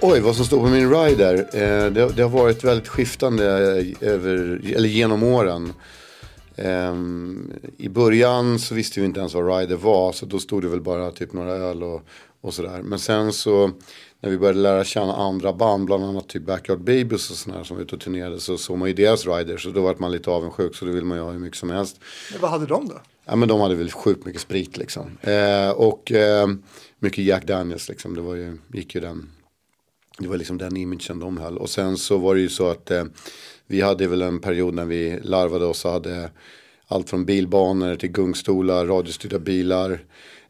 Oj, vad som står på min rider. Eh, det, det, har varit väldigt skiftande över, eller genom åren. Eh, I början så visste vi inte ens vad rider var. Så då stod det väl bara typ några öl och, och sådär. Men sen så när vi började lära känna andra band, bland annat typ Backyard Babies och sådana som var ute och turnerade. Så såg man ju deras riders och då var man lite avundsjuk. Så då vill man ju ha hur mycket som helst. Men vad hade de då? Ja men de hade väl sjukt mycket sprit liksom. Eh, och eh, mycket Jack Daniels liksom. Det var ju, gick ju den det var liksom den imagen de höll. Och sen så var det ju så att eh, vi hade väl en period när vi larvade oss och hade allt från bilbanor till gungstolar, radiostyrda bilar.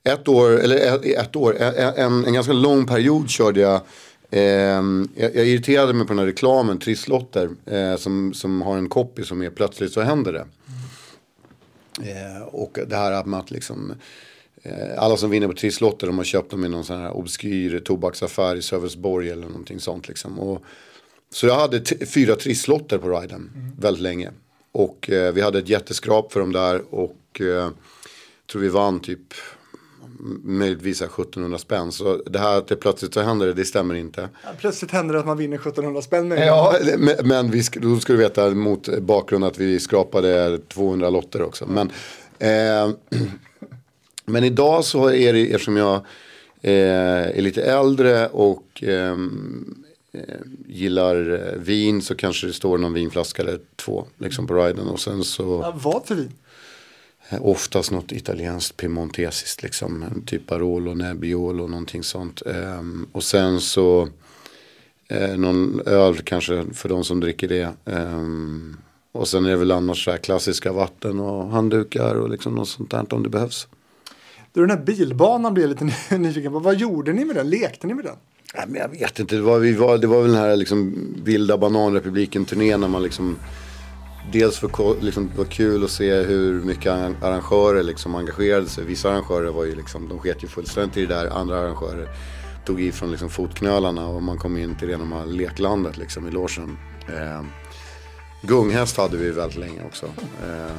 Ett år, eller ett, ett år, en, en, ganska lång period körde jag Eh, jag, jag irriterade mig på den här reklamen, trisslotter, eh, som, som har en copy som är plötsligt så händer det. Eh, och det här med att liksom Eh, alla som vinner på trisslotter de har köpt dem i någon sån här obskyr tobaksaffär i Sölvesborg eller någonting sånt liksom. Och, så jag hade fyra trisslotter på riden mm. väldigt länge. Och eh, vi hade ett jätteskrap för dem där och eh, tror vi vann typ möjligtvis 1700 spänn. Så det här att det plötsligt så händer det, det stämmer inte. Ja, plötsligt händer det att man vinner 1700 spänn. Ja, men, men vi, då ska du veta mot bakgrund att vi skrapade 200 lotter också. Men eh, Men idag så är det, eftersom jag eh, är lite äldre och ehm, eh, gillar eh, vin så kanske det står någon vinflaska eller två liksom på riden. Och sen så... Ja, vad för vin? Oftast något italienskt piemontesiskt liksom. Typ Barolo, Nebbiolo och någonting sånt. Um, och sen så eh, någon öl kanske för de som dricker det. Um, och sen är det väl annars så här klassiska vatten och handdukar och liksom något sånt där om det behövs. Du, den här bilbanan blir jag lite nyfiken på. Vad gjorde ni med den? Lekte ni med den? Ja, men jag vet inte. Det var, vi var, det var väl den här liksom, vilda bananrepubliken-turnén när man liksom Dels för liksom, det var kul att se hur mycket arrangörer liksom engagerade sig. Vissa arrangörer var ju liksom, de sket ju fullständigt i det där. Andra arrangörer tog ifrån liksom fotknölarna och man kom in till rena leklandet liksom i logen. Eh, gunghäst hade vi väldigt länge också. Eh,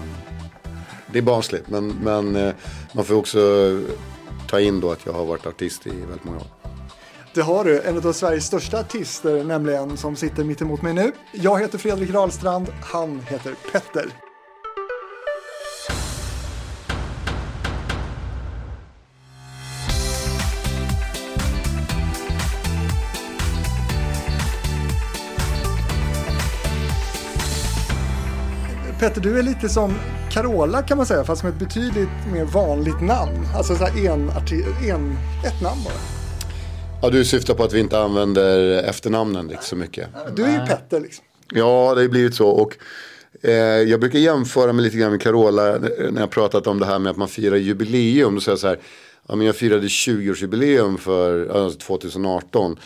det är barnsligt. Men, men eh, man får också ta in då att jag har varit artist i väldigt många år. Det har du, en av Sveriges största artister nämligen som sitter mitt emot mig nu. Jag heter Fredrik Rahlstrand, han heter Petter. Petter, du är lite som Carola kan man säga, fast med ett betydligt mer vanligt namn. Alltså så en, en, ett namn bara. Ja, du syftar på att vi inte använder efternamnen så mycket. Du är ju Petter liksom. Ja, det har blivit så. Och, eh, jag brukar jämföra mig lite grann med Carola när jag pratat om det här med att man firar jubileum. Då säger jag så här, ja, men jag firade 20-årsjubileum för alltså 2018.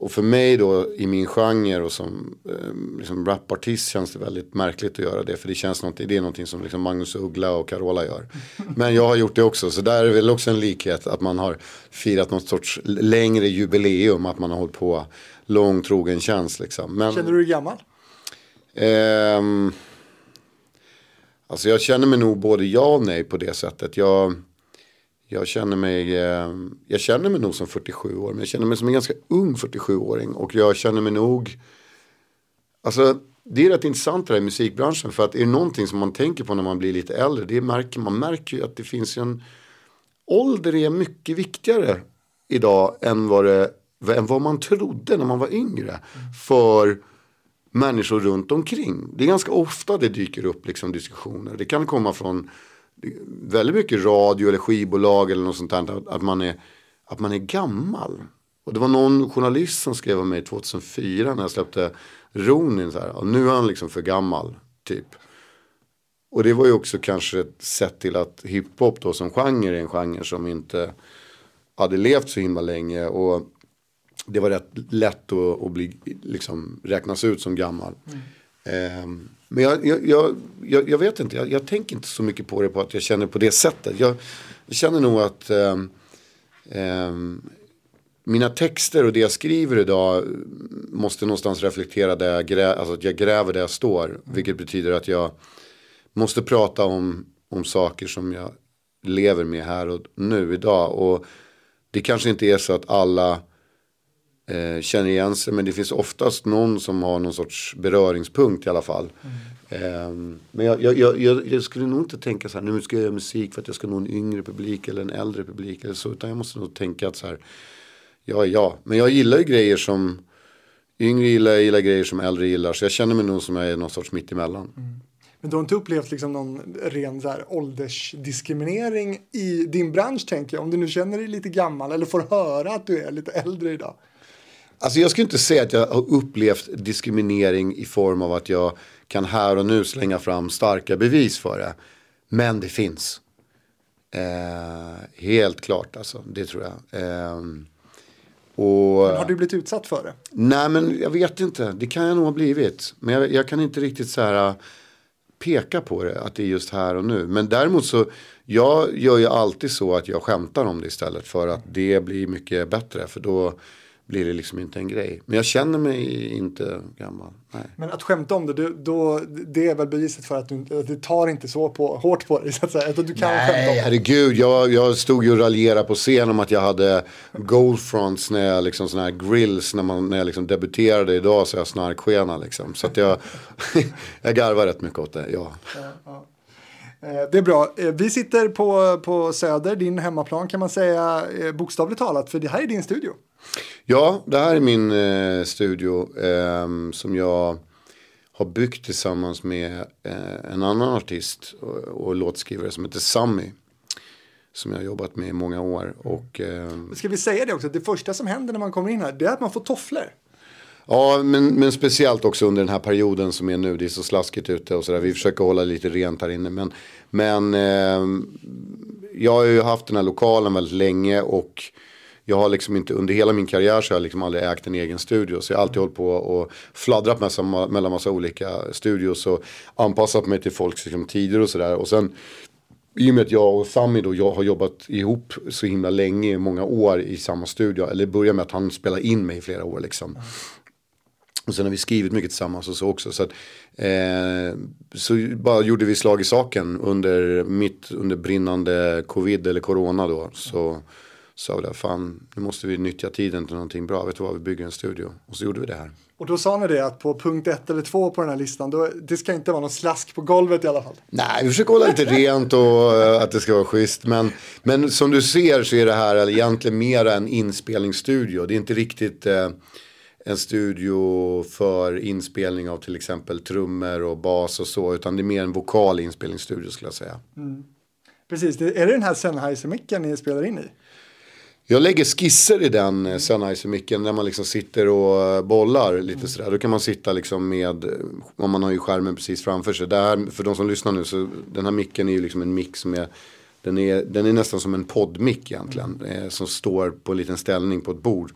Och för mig då i min genre och som eh, liksom rapartist känns det väldigt märkligt att göra det. För det känns någonting, det är någonting som liksom Magnus Uggla och Carola gör. Men jag har gjort det också. Så där är väl också en likhet att man har firat något sorts längre jubileum. Att man har hållit på lång trogen tjänst liksom. Men, känner du dig gammal? Eh, alltså jag känner mig nog både ja och nej på det sättet. Jag jag känner mig, eh, jag känner mig nog som 47 år. Men jag känner mig som en ganska ung 47-åring. Och jag känner mig nog, alltså det är rätt intressant det här i musikbranschen. För att är det någonting som man tänker på när man blir lite äldre. Det märker, man märker ju att det finns en, ålder är mycket viktigare idag än vad, det, än vad man trodde när man var yngre. För människor runt omkring. Det är ganska ofta det dyker upp liksom diskussioner. Det kan komma från väldigt mycket radio eller skivbolag eller något sånt där. Att man är, att man är gammal. Och det var någon journalist som skrev om mig 2004 när jag släppte Ronin. Så här, och nu är han liksom för gammal, typ. Och det var ju också kanske ett sätt till att hiphop då som genre är en genre som inte hade levt så himla länge. Och det var rätt lätt att, att bli, liksom, räknas ut som gammal. Mm. Ehm, men jag, jag, jag, jag vet inte, jag, jag, tänker inte så mycket på det på att jag känner på det sättet. Jag, känner nog att um, um, mina texter och det jag skriver idag måste någonstans reflektera där jag, grä, alltså att jag gräver där jag står. Vilket betyder att jag måste prata om, om saker som jag lever med här och nu idag. Och det kanske inte är så att alla eh, känner igen sig. Men det finns oftast någon som har någon sorts beröringspunkt i alla fall. Mm. Eh, men jag, jag, jag, jag, skulle nog inte tänka så här, nu ska jag göra musik för att jag ska nå en yngre publik eller en äldre publik eller så. Utan jag måste nog tänka att så här, ja, ja. Men jag gillar ju grejer som yngre gillar, jag gillar grejer som äldre gillar. Så jag känner mig nog som jag är någon sorts mittemellan. Mm. Men du har inte upplevt liksom någon ren så här, åldersdiskriminering i din bransch tänker jag. Om du nu känner dig lite gammal eller får höra att du är lite äldre idag. Alltså jag skulle inte säga att jag har upplevt diskriminering i form av att jag kan här och nu slänga fram starka bevis för det. Men det finns. Eh, helt klart alltså, det tror jag. Eh, och, men har du blivit utsatt för det? Nej men jag vet inte, det kan jag nog ha blivit. Men jag, jag kan inte riktigt så här peka på det, att det är just här och nu. Men däremot så, jag gör ju alltid så att jag skämtar om det istället för att det blir mycket bättre. För då blir det liksom inte en grej. Men jag känner mig inte gammal. Nej. Men att skämta om det, du, då, det är väl beviset för att du, det tar inte så på, hårt på dig så att säga. Att du kan Nej, herregud. Jag, jag stod ju och raljerade på scen om att jag hade goldfronts när jag liksom sådana här grills när, man, när jag liksom debuterade idag så jag snarkskena liksom. Så att jag, jag garvar rätt mycket åt det, ja. ja, ja. Eh, det är bra. Eh, vi sitter på, på Söder, din hemmaplan kan man säga eh, bokstavligt talat, för det här är din studio. Ja, det här är min eh, studio eh, som jag har byggt tillsammans med eh, en annan artist och, och låtskrivare som heter Sammy. Som jag har jobbat med i många år. Och, ehm, Ska vi säga det också, det första som händer när man kommer in här, det är att man får tofflor. Ja, men, men speciellt också under den här perioden som är nu. Det är så slaskigt ute och sådär. Vi försöker hålla lite rent här inne. Men, men eh, jag har ju haft den här lokalen väldigt länge och jag har liksom inte, under hela min karriär så har jag liksom aldrig ägt en egen studio. Så jag har alltid hållit på och fladdrat massa, mellan massa olika studios och anpassat mig till folks liksom, tider och sådär. Och sen i och med att jag och Sami då jag har jobbat ihop så himla länge, många år i samma studio. Eller börjar med att han spelar in mig i flera år liksom. Och sen har vi skrivit mycket tillsammans och så också. Så, att, eh, så bara gjorde vi slag i saken under, mitt under brinnande covid eller corona då. Så sa vi det, fan nu måste vi nyttja tiden till någonting bra. Vet du vad, vi bygger en studio. Och så gjorde vi det här. Och då sa ni det att på punkt ett eller två på den här listan, då, det ska inte vara någon slask på golvet i alla fall. Nej, vi försöker hålla lite rent och uh, att det ska vara schysst. Men, men som du ser så är det här egentligen mer en inspelningsstudio. Det är inte riktigt uh, en studio för inspelning av till exempel trummor och bas och så. Utan det är mer en vokal inspelningsstudio skulle jag säga. Mm. Precis, är det den här Sennheiser-micken ni spelar in i? Jag lägger skisser i den eh, Sennheiser-micken när man liksom sitter och eh, bollar lite mm. sådär. Då kan man sitta liksom med, eh, om man har ju skärmen precis framför sig. Där, för de som lyssnar nu, så den här micken är ju liksom en mick som är den är, den är nästan som en poddmick egentligen. Mm. Eh, som står på en liten ställning på ett bord.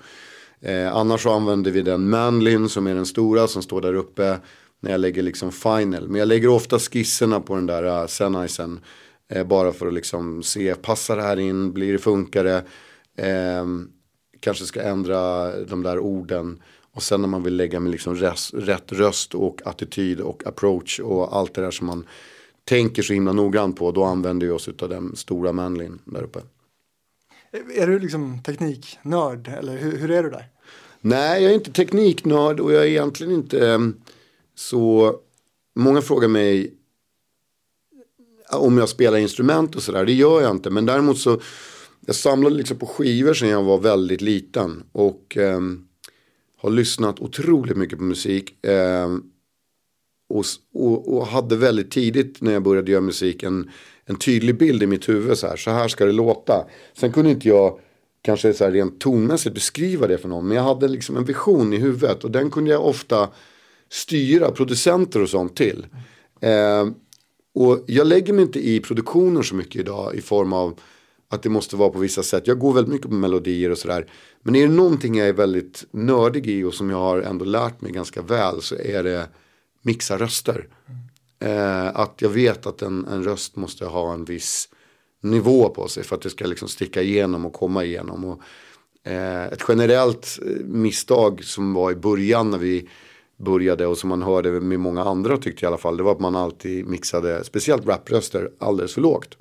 Eh, annars så använder vi den Manlin som är den stora som står där uppe. När jag lägger liksom final. Men jag lägger ofta skisserna på den där uh, Sennheisen. Eh, bara för att liksom se, passar det här in, blir det funkare? Eh, kanske ska ändra de där orden. Och sen när man vill lägga med liksom rätt, rätt röst och attityd och approach och allt det där som man tänker så himla noggrant på. Då använder vi oss av den stora Manlin där uppe. Är du liksom tekniknörd eller hur, hur är du där? Nej, jag är inte tekniknörd och jag är egentligen inte ehm, så... Många frågar mig om jag spelar instrument och sådär. Det gör jag inte. Men däremot så jag samlade liksom på skivor sedan jag var väldigt liten. Och eh, har lyssnat otroligt mycket på musik. Eh, och, och, och, hade väldigt tidigt när jag började göra musik en, en tydlig bild i mitt huvud. Så här, så här ska det låta. Sen kunde inte jag kanske så här rent tonmässigt beskriva det för någon. Men jag hade liksom en vision i huvudet. Och den kunde jag ofta styra producenter och sånt till. Eh, och jag lägger mig inte i produktionen så mycket idag i form av att det måste vara på vissa sätt. Jag går väldigt mycket på melodier och sådär. Men är det någonting jag är väldigt nördig i och som jag har ändå lärt mig ganska väl så är det mixa röster. Eh, att jag vet att en, en röst måste ha en viss nivå på sig för att det ska liksom sticka igenom och komma igenom. Och, eh, ett generellt eh, misstag som var i början när vi började och som man hörde med många andra tyckte i alla fall. Det var att man alltid mixade, speciellt rapröster, alldeles för lågt.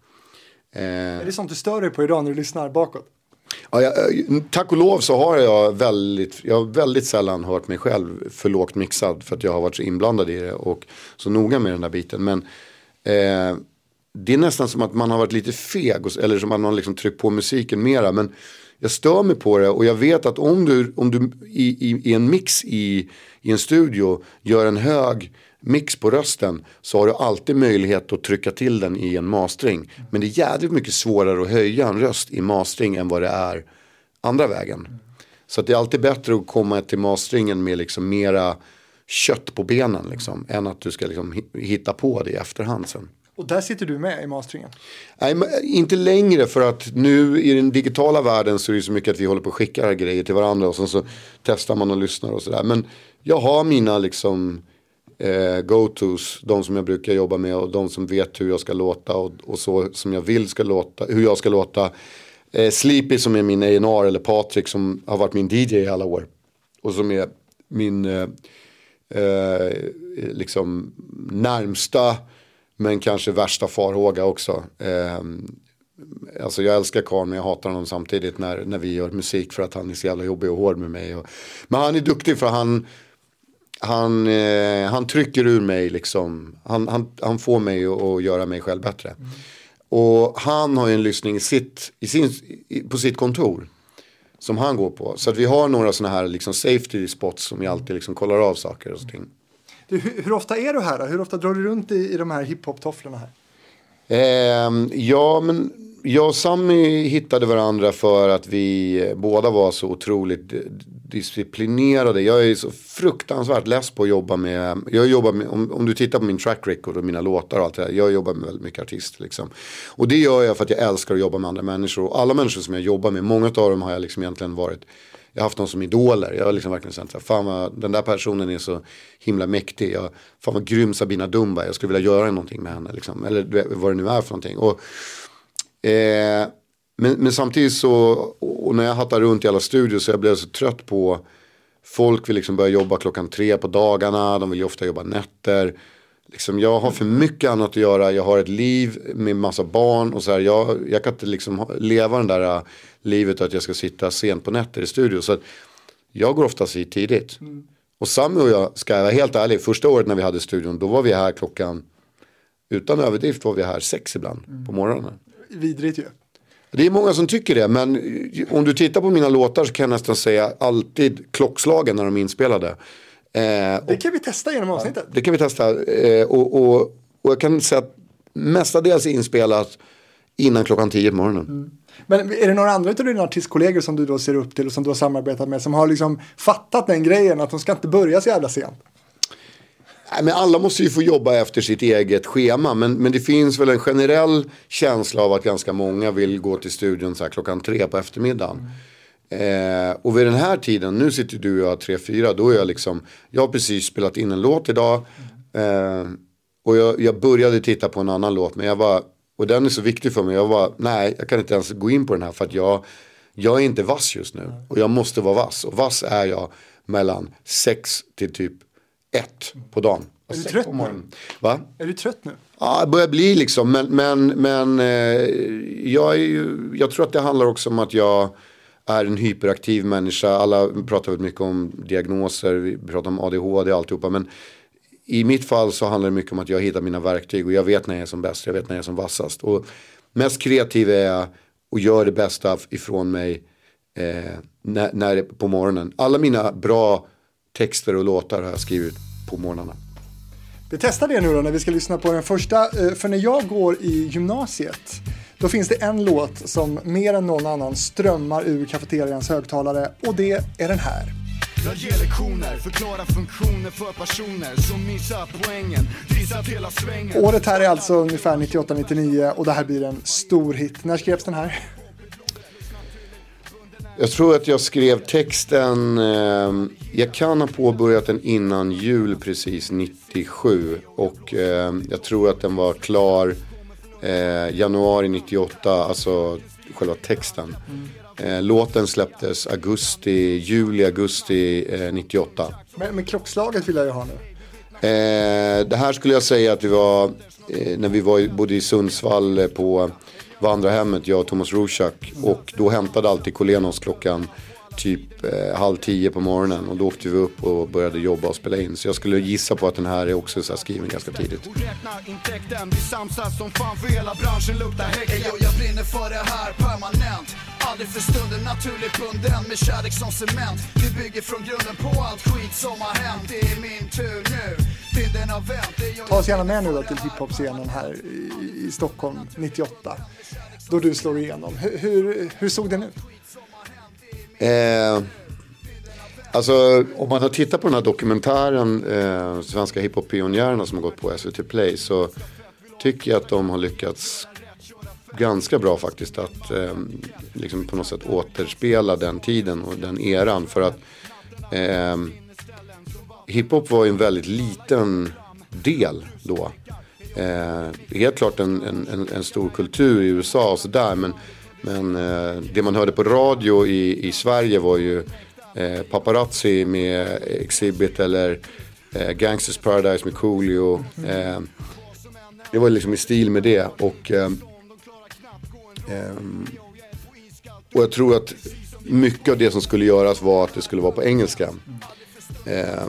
Eh, är det sånt du stör dig på idag när du lyssnar bakåt? Ja, jag, tack och lov så har jag väldigt, jag har väldigt sällan hört mig själv för lågt mixad. För att jag har varit så inblandad i det och så noga med den där biten. Men eh, det är nästan som att man har varit lite feg. Eller som att man har liksom tryckt på musiken mera. Men jag stör mig på det och jag vet att om du, om du i, i, i en mix i, i en studio gör en hög mix på rösten så har du alltid möjlighet att trycka till den i en mastering. Men det är jävligt mycket svårare att höja en röst i mastering än vad det är andra vägen. Så det är alltid bättre att komma till masteringen med liksom mera kött på benen liksom, än att du ska liksom hitta på det i efterhand sen. Och där sitter du med i masteringen? Nej, inte längre för att nu i den digitala världen så är det så mycket att vi håller på att skicka grejer till varandra och sen så testar man och lyssnar och sådär. Men jag har mina liksom eh, go-tos, de som jag brukar jobba med och de som vet hur jag ska låta och, och så som jag vill ska låta, hur jag ska låta. Eh, Sleepy som är min A&R eller Patrik som har varit min DJ i alla år. Och som är min eh, eh, liksom närmsta men kanske värsta farhåga också. Eh, alltså jag älskar Karl men jag hatar honom samtidigt när, när vi gör musik för att han är så jävla jobbig och hård med mig. Och, men han är duktig för han, han, eh, han trycker ur mig liksom. Han, han, han får mig att göra mig själv bättre. Mm. Och han har ju en lyssning sitt, i sin, på sitt kontor. Som han går på. Så att vi har några sådana här liksom safety spots som vi alltid liksom kollar av saker och ting. Du, hur, hur, ofta är du här då? Hur ofta drar du runt i, i de här hiphop-tofflorna här? Eh, ja, men jag och Sammy hittade varandra för att vi eh, båda var så otroligt disciplinerade. Jag är så fruktansvärt less på att jobba med, jag jobbar med, om, om du tittar på min track record och mina låtar och allt det där. Jag jobbar med väldigt mycket artister liksom. Och det gör jag för att jag älskar att jobba med andra människor. Och alla människor som jag jobbar med, många av dem har jag liksom egentligen varit jag har haft dem som idoler. Jag har liksom verkligen känt att fan vad, den där personen är så himla mäktig. Jag, fan vad grym Sabina Dumba. Jag skulle vilja göra någonting med henne. Liksom. Eller vad det nu är för någonting. Och, eh, men, men, samtidigt så, och när jag hattar runt i alla studior så jag blev så trött på Folk vill liksom börja jobba klockan tre på dagarna. De vill ju ofta jobba nätter. Liksom jag har för mycket annat att göra. Jag har ett liv med massa barn. Och så här, jag, jag kan inte liksom leva den där uh, livet att jag ska sitta sent på nätter i studio. Så jag går oftast hit tidigt. Mm. Och Sammy och jag, ska jag vara helt ärlig, första året när vi hade studion, då var vi här klockan, utan överdrift var vi här sex ibland mm. på morgonen. Vidrigt ju. Det är många som tycker det, men om du tittar på mina låtar så kan jag nästan säga alltid klockslagen när de är inspelade. Eh, det kan vi testa genom avsnittet. Det kan vi testa. Eh, och, och, och jag kan säga att mestadels är inspelat innan klockan tio på morgonen. Mm. Men är det några andra av dina artistkollegor som du då ser upp till och som du har samarbetat med som har liksom fattat den grejen att de ska inte börja så jävla sent? Nej, men alla måste ju få jobba efter sitt eget schema. Men, men det finns väl en generell känsla av att ganska många vill gå till studion så här klockan tre på eftermiddagen. Mm. Eh, och vid den här tiden, nu sitter du och jag tre, fyra, då är jag liksom, jag har precis spelat in en låt idag. Eh, och jag, jag började titta på en annan låt, men jag var, och den är så viktig för mig, jag var, nej, jag kan inte ens gå in på den här för att jag, jag är inte vass just nu. Och jag måste vara vass. Och vass är jag mellan sex till typ ett på dagen. Är du trött nu? Va? Är du trött nu? Ja, det börjar bli liksom. Men, men, men eh, jag, är ju, jag tror att det handlar också om att jag är en hyperaktiv människa. Alla pratar väldigt mycket om diagnoser, vi pratar om ADHD och alltihopa. Men i mitt fall så handlar det mycket om att jag hittar mina verktyg och jag vet när jag är som bäst, jag vet när jag är som vassast. Och mest kreativ är jag och gör det bästa ifrån mig eh, när, när, på morgonen. Alla mina bra texter och låtar har jag skrivit på morgnarna. Vi testar det nu då när vi ska lyssna på den första. Eh, för när jag går i gymnasiet då finns det en låt som mer än någon annan strömmar ur kafeterians högtalare och det är den här. Jag ger lektioner, förklarar funktioner för personer som missar poängen, dissat hela svängen. Året här är alltså ungefär 98-99 och det här blir en stor hit. När skrevs den här? Jag tror att jag skrev texten, eh, jag kan ha påbörjat den innan jul precis 97. Och eh, jag tror att den var klar eh, januari 98, alltså själva texten. Mm. låten släpptes augusti, juli, augusti 98. Men, men klockslaget vill jag ju ha nu. det här skulle jag säga att det var eh, när vi var, bodde i Sundsvall eh, på vandrarhemmet, jag och Thomas Rushak. Och då hämtade alltid Kolenos klockan typ eh, halv tio på morgonen. Och då åkte vi upp och började jobba och spela in. Så jag skulle gissa på att den här är också så skriven ganska tidigt. Jag brinner för det här permanent. Aldrig för stunden naturligt bunden med kärlek som cement. Vi bygger från grunden på allt skit som har hänt. Det är min tur nu. Bilden har vänt. Ta oss gärna med nu då till hiphop-scenen här i, i Stockholm 98 då du slår igenom. Hur, hur, hur såg den ut? Eh, alltså om man har tittat på den här dokumentären eh, Svenska hiphop-pionjärerna som har gått på SVT Play så tycker jag att de har lyckats ganska bra faktiskt att eh, liksom på något sätt återspela den tiden och den eran. För att eh, hiphop var ju en väldigt liten del då. Eh, helt klart en, en, en, stor kultur i USA och sådär men men eh, det man hörde på radio i, i Sverige var ju eh, Paparazzi med Exhibit eller eh, Gangsters Paradise med Coolio. Eh, det var liksom i stil med det. Och, eh, och jag tror att mycket av det som skulle göras var att det skulle vara på engelska. Eh,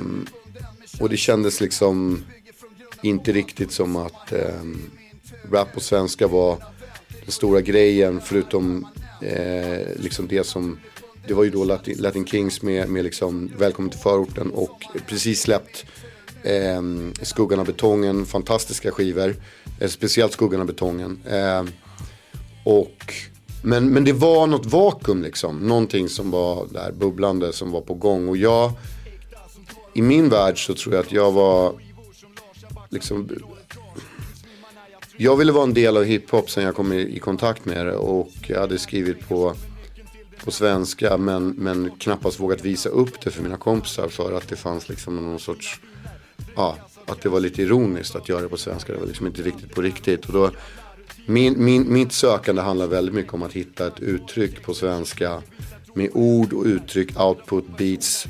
och det kändes liksom inte riktigt som att ehm, rap på svenska var den stora grejen förutom eh, liksom det som det var ju då Latin, Latin Kings med, med liksom Välkommen till förorten och precis släppt eh, Skuggan av betongen, fantastiska skivor. Eh, speciellt Skuggan av betongen. Eh, och, men, men det var något vakuum liksom. Någonting som var där bubblande som var på gång. Och jag, i min värld så tror jag att jag var liksom jag ville vara en del av hiphop sen jag kom i, i, kontakt med det och jag hade skrivit på, på svenska men, men knappast vågat visa upp det för mina kompisar för att det fanns liksom någon sorts, ja, att det var lite ironiskt att göra det på svenska. Det var liksom inte riktigt på riktigt. Och då, min, min, mitt sökande handlar väldigt mycket om att hitta ett uttryck på svenska med ord och uttryck, output, beats,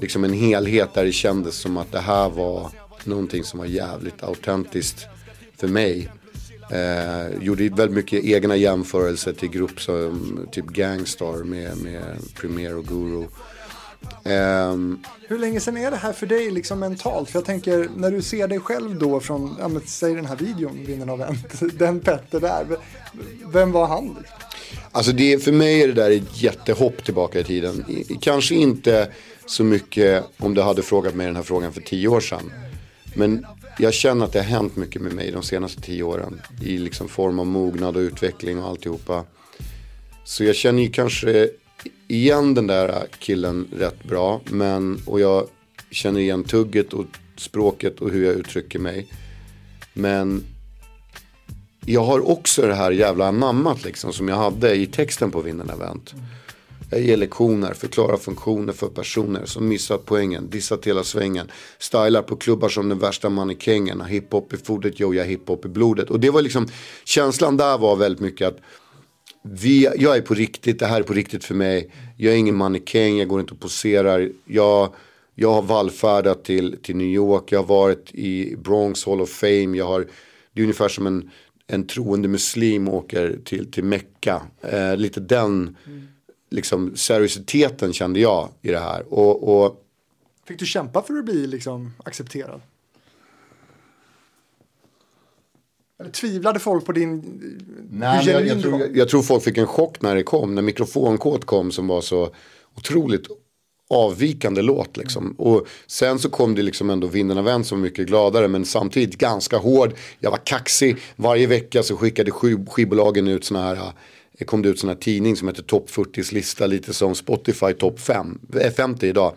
liksom en helhet där det kändes som att det här var någonting som var jävligt autentiskt för mig. Eh, gjorde väldigt mycket egna jämförelser till grupper som typ Gangstar med, med Premier och Guru. Um, Hur länge sedan är det här för dig liksom mentalt? För jag tänker när du ser dig själv då från, ja, men, säg den här videon, Vinnarna av vänt, den Petter där. Vem var han? Alltså det, för mig är det där ett jättehopp tillbaka i tiden. Kanske inte så mycket om du hade frågat mig den här frågan för tio år sedan. Men jag känner att det har hänt mycket med mig de senaste tio åren. I liksom form av mognad och utveckling och alltihopa. Så jag känner ju kanske igen den där killen rätt bra. Men, och jag känner igen tugget och språket och hur jag uttrycker mig. Men jag har också det här jävla anammat liksom som jag hade i texten på Vinden Event. Jag ger lektioner, förklarar funktioner för personer som missat poängen, dissat hela svängen. Stylar på klubbar som den värsta mannekängen. Hiphop i fodret, yo, jag hiphop i blodet. Och det var liksom, känslan där var väldigt mycket att vi, jag är på riktigt, det här är på riktigt för mig. Jag är ingen mannekäng, jag går inte och poserar. Jag, jag har vallfärdat till, till New York, jag har varit i Bronx Hall of Fame. Jag har, det är ungefär som en, en troende muslim åker till, till Mecka. Eh, lite den mm liksom seriositeten kände jag i det här. Och, och Fick du kämpa för att bli liksom accepterad? Eller tvivlade folk på din... Nej, jag, jag, tror, jag, jag, tror folk fick en chock när det kom. När mikrofonkåt kom som var så otroligt avvikande låt liksom. Mm. Och sen så kom det liksom ändå Vinden av vän som var mycket gladare men samtidigt ganska hård. Jag var kaxig. Varje vecka så skickade skivbolagen ut sådana här kom det ut sån här tidning som heter Top 40 lista, lite som Spotify Top 5, 50 idag.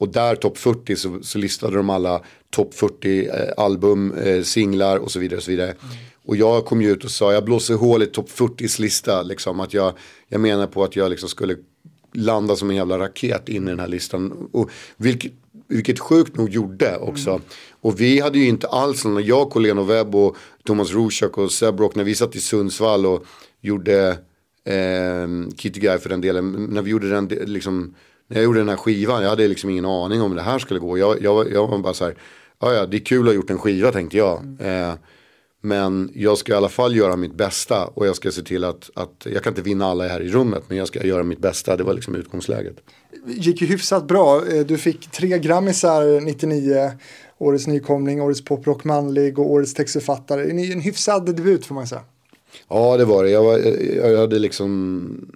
Och där topp 40 så, så, listade de alla topp 40 eh, album, eh, singlar och så vidare. Och så vidare. Mm. Och jag kom ju ut och sa, jag blåser hål i topp 40 lista. Liksom, att jag, jag menar på att jag liksom skulle landa som en jävla raket in i den här listan. Och vilket, vilket sjukt nog gjorde också. Mm. Och vi hade ju inte alls, när jag, Coleno Webb och Thomas Rushak och Sebrock, när vi satt i Sundsvall och gjorde eh, Kitty Guy för den delen. När vi gjorde den, liksom, när jag gjorde den här skivan, jag hade liksom ingen aning om det här skulle gå. Jag, jag, jag var bara så här, ja det är kul att ha gjort en skiva tänkte jag. Eh, Men jag ska i alla fall göra mitt bästa och jag ska se till att, att jag kan inte vinna alla här i rummet men jag ska göra mitt bästa. Det var liksom utgångsläget. gick ju hyfsat bra. Eh, du fick tre grammisar 99. Årets nykomling, årets poprock manlig och årets textförfattare. En hyfsad debut får man säga. Ja det var det. Jag, var, jag hade liksom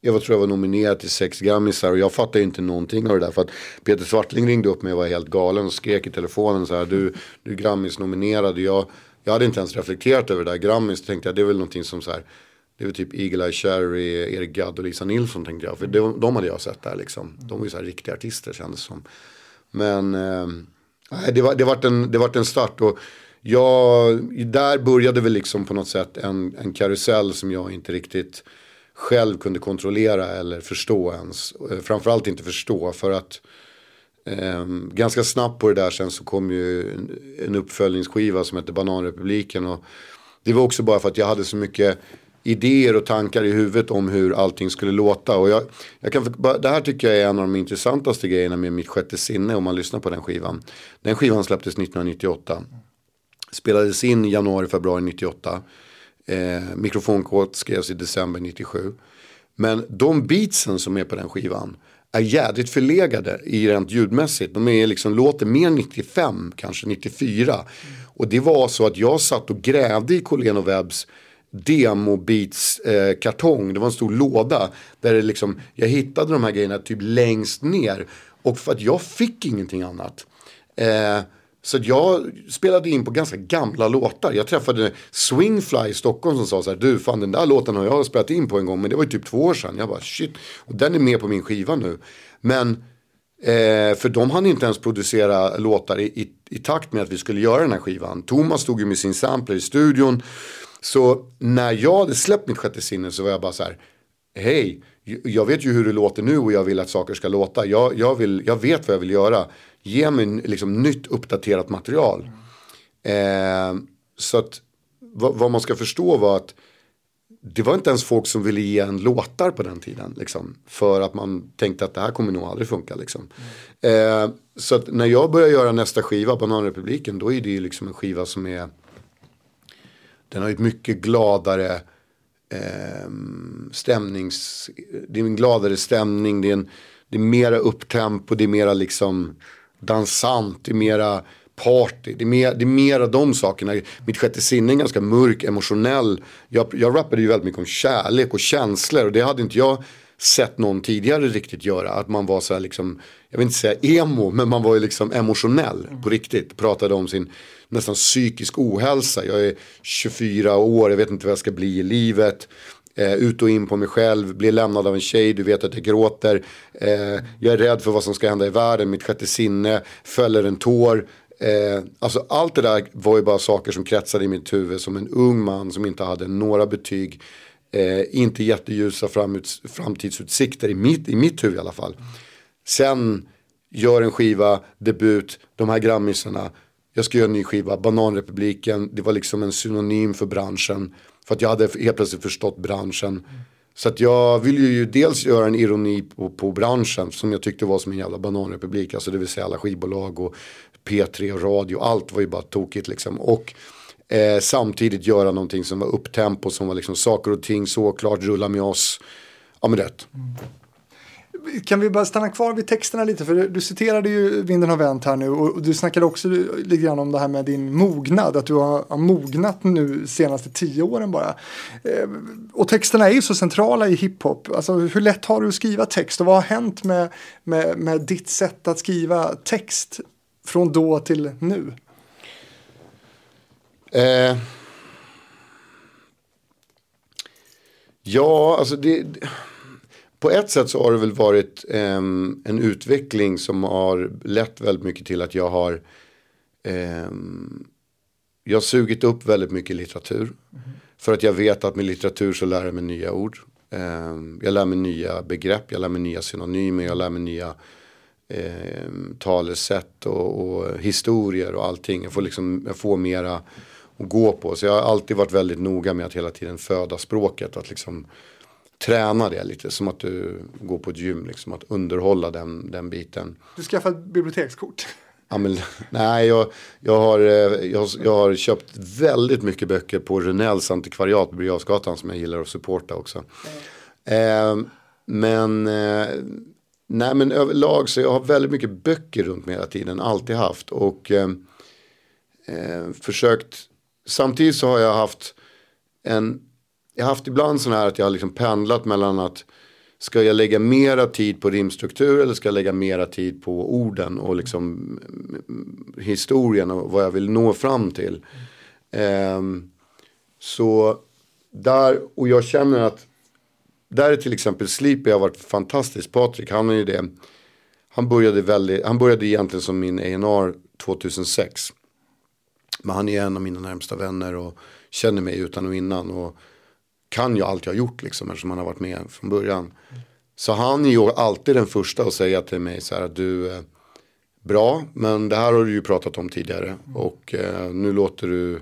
jag var, tror jag var nominerad till sex grammisar och jag fattade inte någonting av det där. För att Peter Svartling ringde upp mig och var helt galen och skrek i telefonen så här. Du, du är Grammis-nominerad. Jag, jag hade inte ens reflekterat över det där. Grammis tänkte jag det är väl någonting som så här. Det är väl typ Eagle Eye Cherry, Eric Gadd och Lisa Nilsson tänkte jag. För de, de hade jag sett där liksom. De var ju så här riktiga artister kändes som. Men eh, det, var, det, vart en, det var en start. Och jag, där började väl liksom på något sätt en, en karusell som jag inte riktigt själv kunde kontrollera eller förstå ens. Eh, framförallt inte förstå för att eh, ganska snabbt på det där sen så kom ju en, en uppföljningsskiva som hette Bananrepubliken. Och det var också bara för att jag hade så mycket idéer och tankar i huvudet om hur allting skulle låta. Och jag, jag kan, det här tycker jag är en av de intressantaste grejerna med mitt sjätte sinne om man lyssnar på den skivan. Den skivan släpptes 1998. Spelades in i januari, februari 98. Eh, Mikrofonkod skrevs i december 97. Men de beatsen som är på den skivan är jädrigt förlegade i rent ljudmässigt. De är liksom, låter mer 95, kanske 94. Mm. Och det var så att jag satt och grävde i Colén och Webbs demobeats eh, kartong. Det var en stor låda. Där det liksom, jag hittade de här grejerna typ längst ner. Och för att jag fick ingenting annat. Eh, så jag spelade in på ganska gamla låtar. Jag träffade Swingfly i Stockholm som sa så här. Du fan den där låten har jag spelat in på en gång. Men det var ju typ två år sedan. Jag bara shit. Och den är med på min skiva nu. Men eh, för de hann inte ens producera låtar i, i, i, takt med att vi skulle göra den här skivan. Thomas stod ju med sin sampler i studion. Så när jag hade släppt mitt sjätte sinne så var jag bara så här. Hej, jag vet ju hur det låter nu och jag vill att saker ska låta. Jag, jag, vill, jag vet vad jag vill göra ge mig liksom nytt uppdaterat material. Eh, så att vad, vad, man ska förstå var att det var inte ens folk som ville ge en låtar på den tiden. Liksom, för att man tänkte att det här kommer nog aldrig funka. Liksom. Mm. Eh, så att när jag börjar göra nästa skiva, Bananrepubliken, då är det ju liksom en skiva som är den har ett mycket gladare eh, stämnings... Det är en gladare stämning, det är, en, det är mera upptempo, det är mera liksom dansant, det är mera party. Det är, mer, det är mera de sakerna. Mitt sjätte sinne är ganska mörk, emotionell. Jag, jag rappade ju väldigt mycket om kärlek och känslor. Och det hade inte jag sett någon tidigare riktigt göra. Att man var så här liksom, jag vill inte säga emo, men man var ju liksom emotionell på riktigt. Pratade om sin nästan psykisk ohälsa. Jag är 24 år, jag vet inte vad jag ska bli i livet. Eh, ut och in på mig själv, blir lämnad av en tjej, du vet att jag gråter. Eh, jag är rädd för vad som ska hända i världen, mitt sjätte sinne, fäller en tår. Eh, alltså allt det där var ju bara saker som kretsade i mitt huvud som en ung man som inte hade några betyg. Eh, inte jätteljusa framuts, framtidsutsikter i mitt, i mitt huvud i alla fall. Sen gör en skiva, debut, de här grammisarna. Jag ska göra en ny skiva, Bananrepubliken, det var liksom en synonym för branschen. För att jag hade helt plötsligt förstått branschen. Mm. Så att jag ville ju dels göra en ironi på, på, branschen som jag tyckte var som en jävla bananrepublik. Alltså det vill säga alla skivbolag och P3 och radio. Allt var ju bara tokigt liksom. Och eh, samtidigt göra någonting som var upptempo, som var liksom saker och ting såklart, rulla med oss. Ja men rätt. Mm. Kan vi bara stanna kvar vid texterna lite? För du citerade ju Vinden har vänt här nu och du snackade också lite grann om det här med din mognad. Att du har, mognat nu senaste tio åren bara. Eh, och texterna är ju så centrala i hiphop. Alltså, hur lätt har du att skriva text och vad har hänt med, med, med ditt sätt att skriva text från då till nu? Eh. Ja, alltså det på ett sätt så har det väl varit um, en utveckling som har lett väldigt mycket till att jag har um, jag har sugit upp väldigt mycket litteratur. Mm. För att jag vet att med litteratur så lär jag mig nya ord. Um, jag lär mig nya begrepp, jag lär mig nya synonymer, jag lär mig nya um, talesätt och, och, historier och allting. Jag får, liksom, jag får mera att gå på. Så jag har alltid varit väldigt noga med att hela tiden föda språket. Att liksom träna det lite. Som att du går på ett gym, liksom, att underhålla den, den biten. Du skaffade ett bibliotekskort. Ja, men, nej, jag, jag, har, eh, jag, jag har köpt väldigt mycket böcker på Renells antikvariat på Birger som jag gillar att supporta också. Mm. Eh, men, eh, nej men överlag så jag har väldigt mycket böcker runt mig hela tiden, alltid haft. Och eh, eh försökt, samtidigt så har jag haft en, jag har haft ibland sådana här att jag har liksom pendlat mellan att Ska jag lägga mera tid på rimstruktur eller ska jag lägga mera tid på orden och liksom mm, historien och vad jag vill nå fram till. Um, så där, och jag känner att där är till exempel Sleepy har varit fantastiskt. Patrik, han är ju det. Han började, väldigt, han började egentligen som min ENR 2006. Men han är en av mina närmsta vänner och känner mig utan och innan. Och kan ju allt jag har gjort liksom eftersom han har varit med från början. Så han är ju alltid den första att säga till mig så här att du, eh, bra, men det här har du ju pratat om tidigare och eh, nu låter du,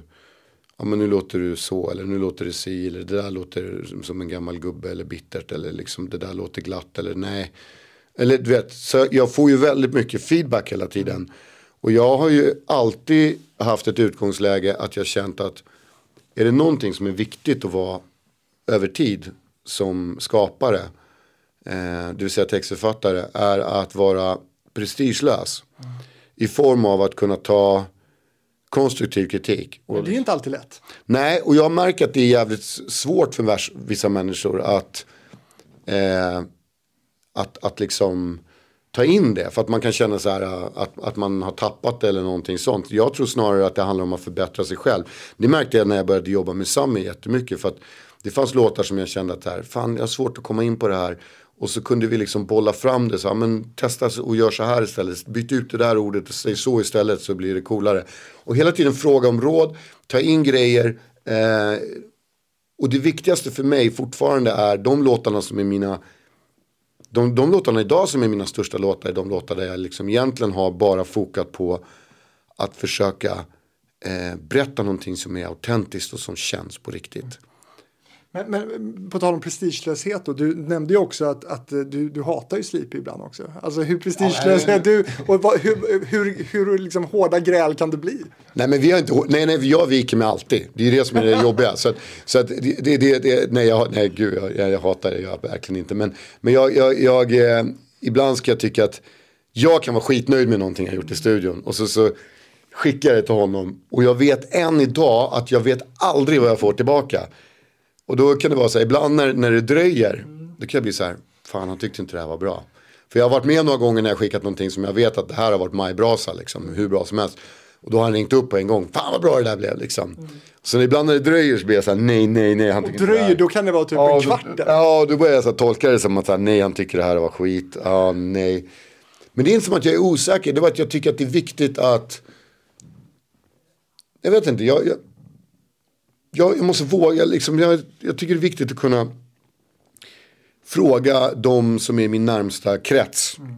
ja men nu låter du så eller nu låter det si eller det där låter som en gammal gubbe eller bittert eller liksom det där låter glatt eller nej. Eller du vet, så jag får ju väldigt mycket feedback hela tiden. Och jag har ju alltid haft ett utgångsläge att jag känt att är det någonting som är viktigt att vara över tid som skapare, eh, det vill säga textförfattare, är att vara prestigelös. Mm. I form av att kunna ta konstruktiv kritik. Men det är inte alltid lätt. Nej, och jag märker att det är jävligt svårt för vissa människor att, eh, att, att liksom ta in det. För att man kan känna så här äh, att, att man har tappat det eller någonting sånt. Jag tror snarare att det handlar om att förbättra sig själv. Det märkte jag när jag började jobba med Sami jättemycket. För att det fanns låtar som jag kände att här, fan jag har svårt att komma in på det här. Och så kunde vi liksom bolla fram det. Så, men testa och gör så här istället. Byt ut det där ordet och säg så istället så blir det coolare. Och hela tiden fråga om råd. Ta in grejer. Eh, och det viktigaste för mig fortfarande är de låtarna som är mina de, de låtarna idag som är mina största låtar är de låtar där jag liksom egentligen har bara fokat på att försöka eh, berätta någonting som är autentiskt och som känns på riktigt. Men, men på tal om prestigelöshet då, du nämnde ju också att, att du, du hatar ju Sleepy ibland också. Alltså hur prestigelös ja, är du och vad, hur, hur, hur liksom hårda gräl kan det bli? Nej men vi har inte, nej nej jag viker mig alltid. Det är det som är det jobbiga. Så, att, så att det, det, det, det, nej, jag, nej gud jag, jag, hatar det, jag verkligen inte. Men, men jag, jag, jag eh, ibland ska jag tycka att jag kan vara skitnöjd med någonting jag gjort i studion. Och så, så skickar jag det till honom. Och jag vet än idag att jag vet aldrig vad jag får tillbaka. Och då kan det vara så här, ibland när, när det dröjer, då kan jag bli så här, fan han tyckte inte det här var bra. För jag har varit med några gånger när jag skickat någonting som jag vet att det här har varit majbrasa, liksom, hur bra som helst. Och då har han ringt upp på en gång, fan vad bra det där blev liksom. Mm. Så ibland när det dröjer så blir jag så här, nej, nej, nej. Han och dröjer, då kan det vara typ ja, en kvart. Då, ja, då börjar jag så här, tolka det som att, här, nej, han tycker det här var skit. Ja, nej. Men det är inte som att jag är osäker, det var att jag tycker att det är viktigt att jag vet inte, jag, jag, jag, jag måste våga, liksom, jag, jag tycker det är viktigt att kunna fråga de som är min närmsta krets. Mm.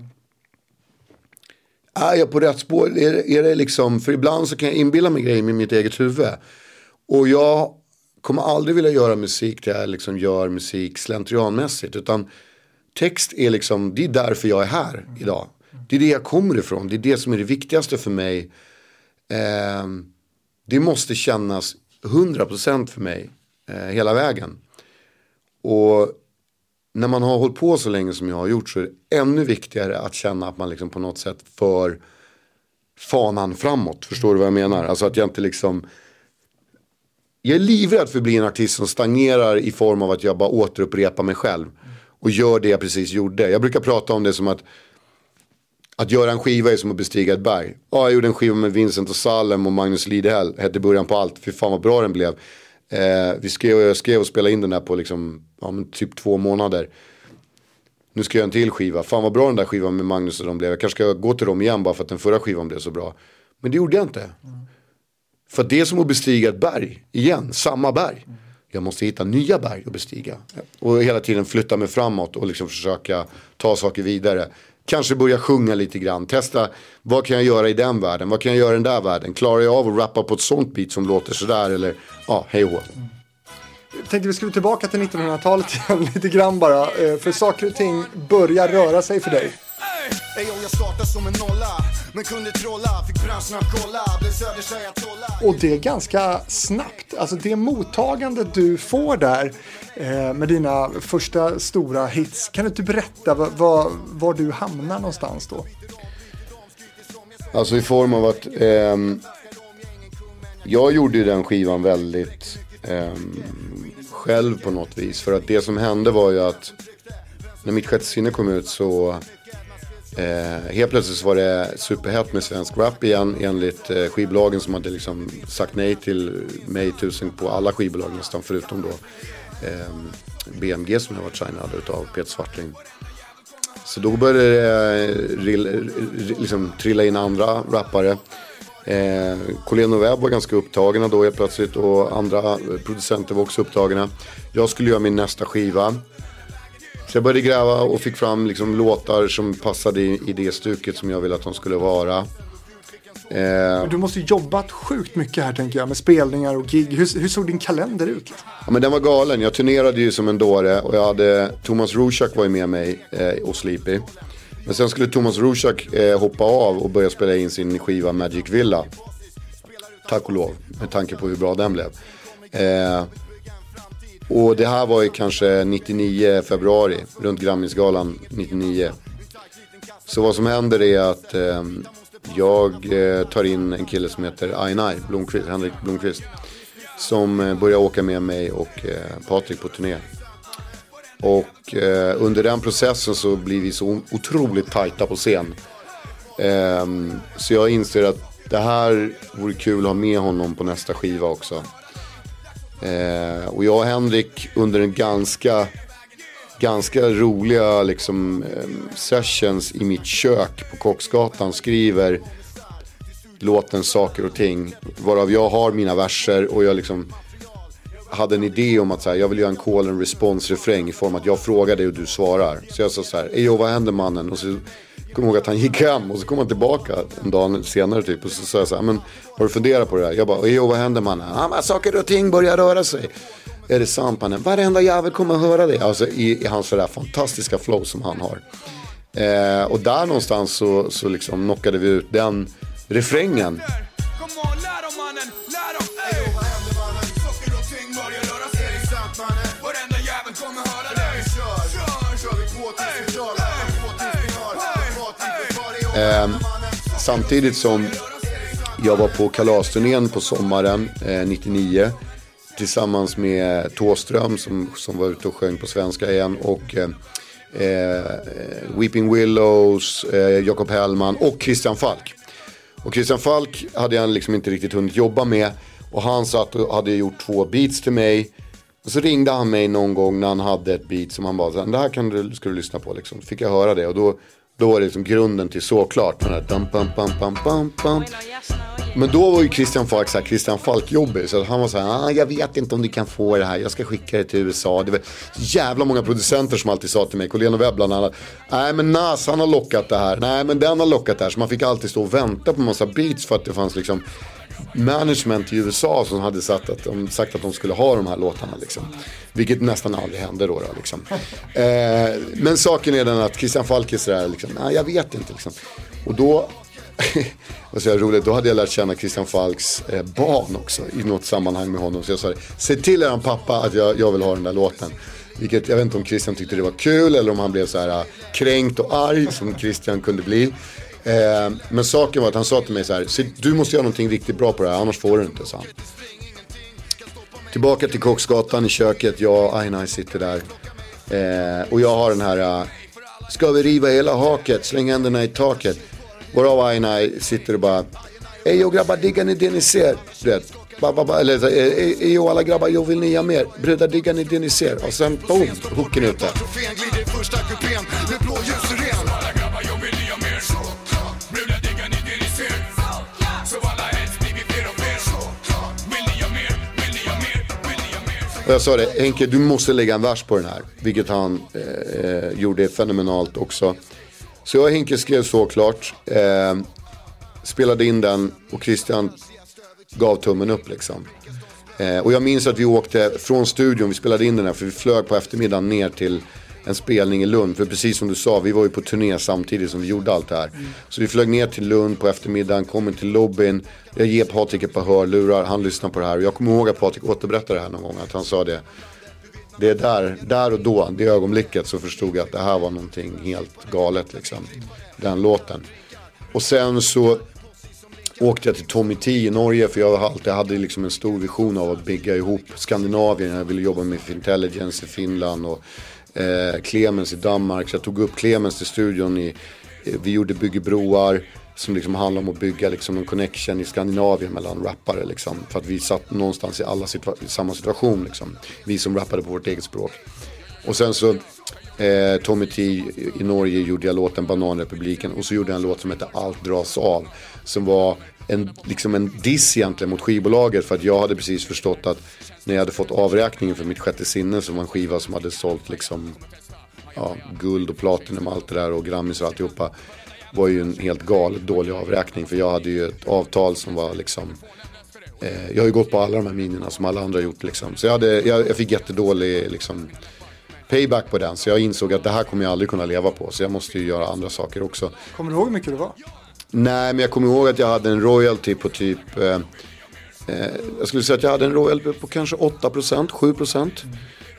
Är jag på rätt spår? Är, är det liksom, för ibland så kan jag inbilla mig grejer med mitt eget huvud. Och jag kommer aldrig vilja göra musik där jag liksom gör musik slentrianmässigt. Utan text är liksom, det är därför jag är här mm. idag. Det är det jag kommer ifrån, det är det som är det viktigaste för mig. Eh, det måste kännas 100% för mig eh, hela vägen. Och när man har hållit på så länge som jag har gjort så är det ännu viktigare att känna att man liksom på något sätt för fanan framåt. Förstår du vad jag menar? Alltså att jag inte liksom jag är livrädd för att bli en artist som stagnerar i form av att jag bara återupprepar mig själv. Och gör det jag precis gjorde. Jag brukar prata om det som att att göra en skiva är som att bestiga ett berg. Ja, jag gjorde en skiva med Vincent och Salem och Magnus Lidehäll. Hette början på allt. Fy fan vad bra den blev. Eh, vi skrev, jag skrev och spelade in den där på liksom, ja, typ två månader. Nu ska jag göra en till skiva. Fan vad bra den där skivan med Magnus och de blev. Jag kanske ska gå till dem igen bara för att den förra skivan blev så bra. Men det gjorde jag inte. Mm. För det är som att bestiga ett berg. Igen, samma berg. Mm. Jag måste hitta nya berg att bestiga. Och hela tiden flytta mig framåt och liksom försöka ta saker vidare. Kanske börja sjunga lite grann. Testa vad kan jag göra i den världen? Vad kan jag göra i den där världen? Klarar jag av att rappa på ett sånt beat som låter sådär? Eller ja, hej och Jag tänkte vi skulle tillbaka till 1900-talet igen lite grann bara. Eh, för saker och ting börjar röra sig för dig. Ey, om jag startar som en nolla Men kunde trolla, fick branschen att kolla, blev Söders Och det är ganska snabbt. Alltså det mottagandet du får där eh, med dina första stora hits. Kan du inte berätta var, var, var du hamnar någonstans då? Alltså i form av att eh, jag gjorde ju den skivan väldigt eh, själv på något vis. För att det som hände var ju att när mitt sjätte sinne kom ut så eh, helt plötsligt så var det superhett med svensk rap igen enligt eh, skivbolagen som hade liksom sagt nej till mig tusen på alla skivbolag nästan förutom då eh, BMG som jag varit signad utav Peter Svartling. Så då började det eh, liksom trilla in andra rappare. Eh, och Webb var ganska upptagna då helt plötsligt och andra producenter var också upptagna. Jag skulle göra min nästa skiva. Så jag började gräva och fick fram liksom låtar som passade i, i det stuket som jag ville att de skulle vara. Eh, du måste jobbat sjukt mycket här tänker jag med spelningar och gig. Hur, hur såg din kalender ut? Ja, men den var galen. Jag turnerade ju som en dåre och jag hade Thomas Rusak var ju med mig eh, och Sleepy. Men sen skulle Thomas Rusak eh, hoppa av och börja spela in sin skiva Magic Villa. Tack och lov, med tanke på hur bra den blev. Och det här var ju kanske 99 februari, runt Grammisgalan 99. Så vad som händer är att eh, jag eh, tar in en kille som heter Ainai Blomqvist, Henrik Blomqvist. Som eh, börjar åka med mig och eh, Patrik på turné. Och eh, under den processen så blir vi så otroligt tajta på scen. Eh, så jag inser att det här vore kul att ha med honom på nästa skiva också. Eh, och jag och Henrik under en ganska, ganska roliga liksom, eh, sessions i mitt kök på Kocksgatan skriver låten Saker och ting. Varav jag har mina verser och jag liksom hade en idé om att så här, jag vill göra en call and response refräng i form att jag frågar dig och du svarar. Så jag sa så här, Ejo vad händer mannen? Och så kom ihåg att han gick hem och så kom han tillbaka en dag senare typ. Och så sa jag så här, men har du funderat på det här? Jag bara, jo vad händer mannen? Ja men saker och ting börjar röra sig. Är det sant mannen? Varenda jävel kommer att höra det. Alltså i, i hans sådär fantastiska flow som han har. Eh, och där någonstans så, så liksom knockade vi ut den refrängen. Eh, samtidigt som jag var på kalasturnén på sommaren eh, 99. Tillsammans med Tåström som, som var ute och sjöng på svenska igen. Och eh, eh, Weeping Willows, eh, Jakob Hellman och Christian Falk. Och Christian Falk hade jag liksom inte riktigt hunnit jobba med. Och han satt och hade gjort två beats till mig. Och så ringde han mig någon gång när han hade ett beat som han bara, det här kan du, ska du lyssna på liksom. Fick jag höra det och då då var det liksom grunden till såklart. Dum, bum, bum, bum, bum, bum. Men då var ju Christian Falk så här, Christian Falk-jobbig. Så han var så här, ah, jag vet inte om du kan få det här, jag ska skicka det till USA. Det var jävla många producenter som alltid sa till mig, Colén och Webb bland annat. Nej men Nas han har lockat det här, nej men den har lockat det här. Så man fick alltid stå och vänta på massa beats för att det fanns liksom management i USA som hade sagt att de, sagt att de skulle ha de här låtarna. Liksom. Vilket nästan aldrig hände då. då liksom. eh, men saken är den att Christian Falk är sådär, liksom, nej jag vet inte. Liksom. Och då, vad så roligt, då hade jag lärt känna Christian Falks eh, barn också i något sammanhang med honom. Så jag sa, se till er pappa att jag, jag vill ha den där låten. Vilket jag vet inte om Christian tyckte det var kul eller om han blev så här eh, kränkt och arg som Christian kunde bli. Eh, men saken var att han sa till mig så här, du måste göra någonting riktigt bra på det här, annars får du inte, sa han. Tillbaka till Koksgatan i köket, jag och Aina sitter där. Eh, och jag har den här, eh, ska vi riva hela haket, släng händerna i taket. Varav Aina sitter och bara, Ey grabbar, diggar ni det ni ser? Du vet, ba, ba, ba, eller ey alla grabbar, jag vill ni ha mer? Brudar, diggar ni det ni ser? Och sen boom, hooken ute. Och jag sa det, Henke du måste lägga en vers på den här. Vilket han eh, eh gjorde fenomenalt också. Så jag och Henke skrev såklart. Eh, spelade in den och Christian gav tummen upp liksom. Eh, och jag minns att vi åkte från studion, vi spelade in den här för vi flög på eftermiddagen ner till en spelning i Lund. För precis som du sa, vi var ju på turné samtidigt som vi gjorde allt det här. Mm. Så vi flög ner till Lund på eftermiddagen, kommer till lobbyn. Jag ger Patrik ett par hörlurar, han lyssnar på det här. Och jag kommer ihåg att Patrik återberättade det här någon gång, att han sa det. Det är där, där och då, det ögonblicket så förstod jag att det här var någonting helt galet liksom. Den låten. Och sen så åkte jag till Tommy T i Norge för jag alltid hade liksom en stor vision av att bygga ihop Skandinavien. Jag ville jobba med Intelligence i Finland och eh, Clemens i Danmark. Så jag tog upp Clemens till studion. I, eh, vi gjorde Bygger broar som liksom handlar om att bygga liksom en connection i Skandinavien mellan rappare. Liksom, för att vi satt någonstans i, alla situa i samma situation. Liksom. Vi som rappade på vårt eget språk. Och sen så eh, Tommy T i Norge gjorde jag låten Bananrepubliken. Och så gjorde jag en låt som hette Allt dras av. Som var en, liksom en diss egentligen mot skivbolaget. För att jag hade precis förstått att när jag hade fått avräkningen för mitt sjätte sinne som var en skiva som hade sålt liksom ja, guld och platinum och allt det där och Grammis och alltihopa. Var ju en helt galet dålig avräkning för jag hade ju ett avtal som var liksom eh, Jag har ju gått på alla de här minerna som alla andra gjort liksom. Så jag, hade, jag, jag fick jättedålig liksom payback på den. Så jag insåg att det här kommer jag aldrig kunna leva på. Så jag måste ju göra andra saker också. Kommer du ihåg hur mycket det var? Nej, men jag kommer ihåg att jag hade en royalty på typ eh, Eh, jag skulle säga att jag hade en royalty på kanske 8%, 7%.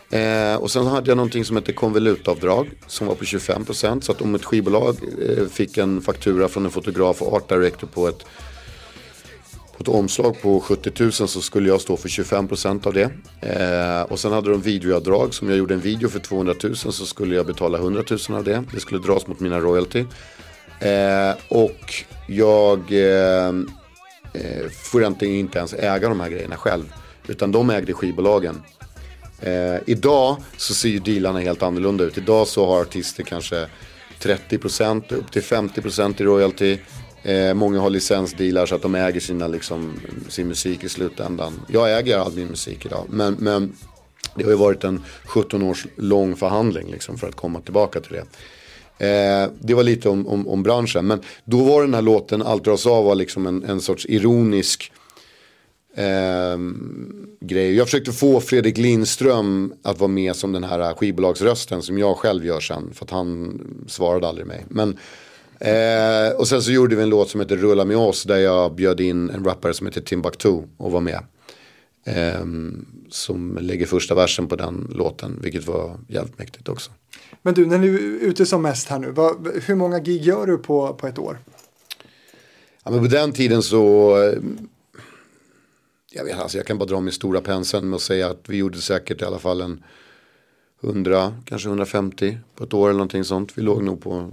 Eh, och sen hade jag någonting som hette konvolutavdrag som var på 25%. Så att om ett skivbolag eh, fick en faktura från en fotograf och art director på ett, på ett omslag på 70 000 så skulle jag stå för 25% av det. Eh, och sen hade de videoavdrag. Som jag gjorde en video för 200 000 så skulle jag betala 100 000 av det. Det skulle dras mot mina royalty. Eh, och jag eh, eh får egentligen inte ens äga de här grejerna själv. Utan de ägde skivbolagen. Eh, idag så ser ju dealarna helt annorlunda ut. Idag så har artister kanske 30% upp till 50% i royalty. Eh, många har licensdealar så att de äger sina, liksom, sin musik i slutändan. Jag äger all min musik idag. Men, men det har ju varit en 17 års lång förhandling liksom, för att komma tillbaka till det. Eh, det var lite om, om, om, branschen. Men då var den här låten Allt dras av var liksom en, en sorts ironisk eh, grej. Jag försökte få Fredrik Lindström att vara med som den här skivbolagsrösten som jag själv gör sen. För att han svarade aldrig mig. Men, eh, och sen så gjorde vi en låt som heter Rulla med oss. Där jag bjöd in en rappare som heter Timbuktu och var med. Eh, som lägger första versen på den låten. Vilket var jävligt mäktigt också. Men du, när du är ute som mest här nu, vad, hur många gig gör du på, på ett år? Ja, men på den tiden så, eh, jag, vet, alltså jag kan bara dra min stora penseln med att säga att vi gjorde säkert i alla fall en 100, kanske 150 på ett år eller någonting sånt. Vi låg nog på,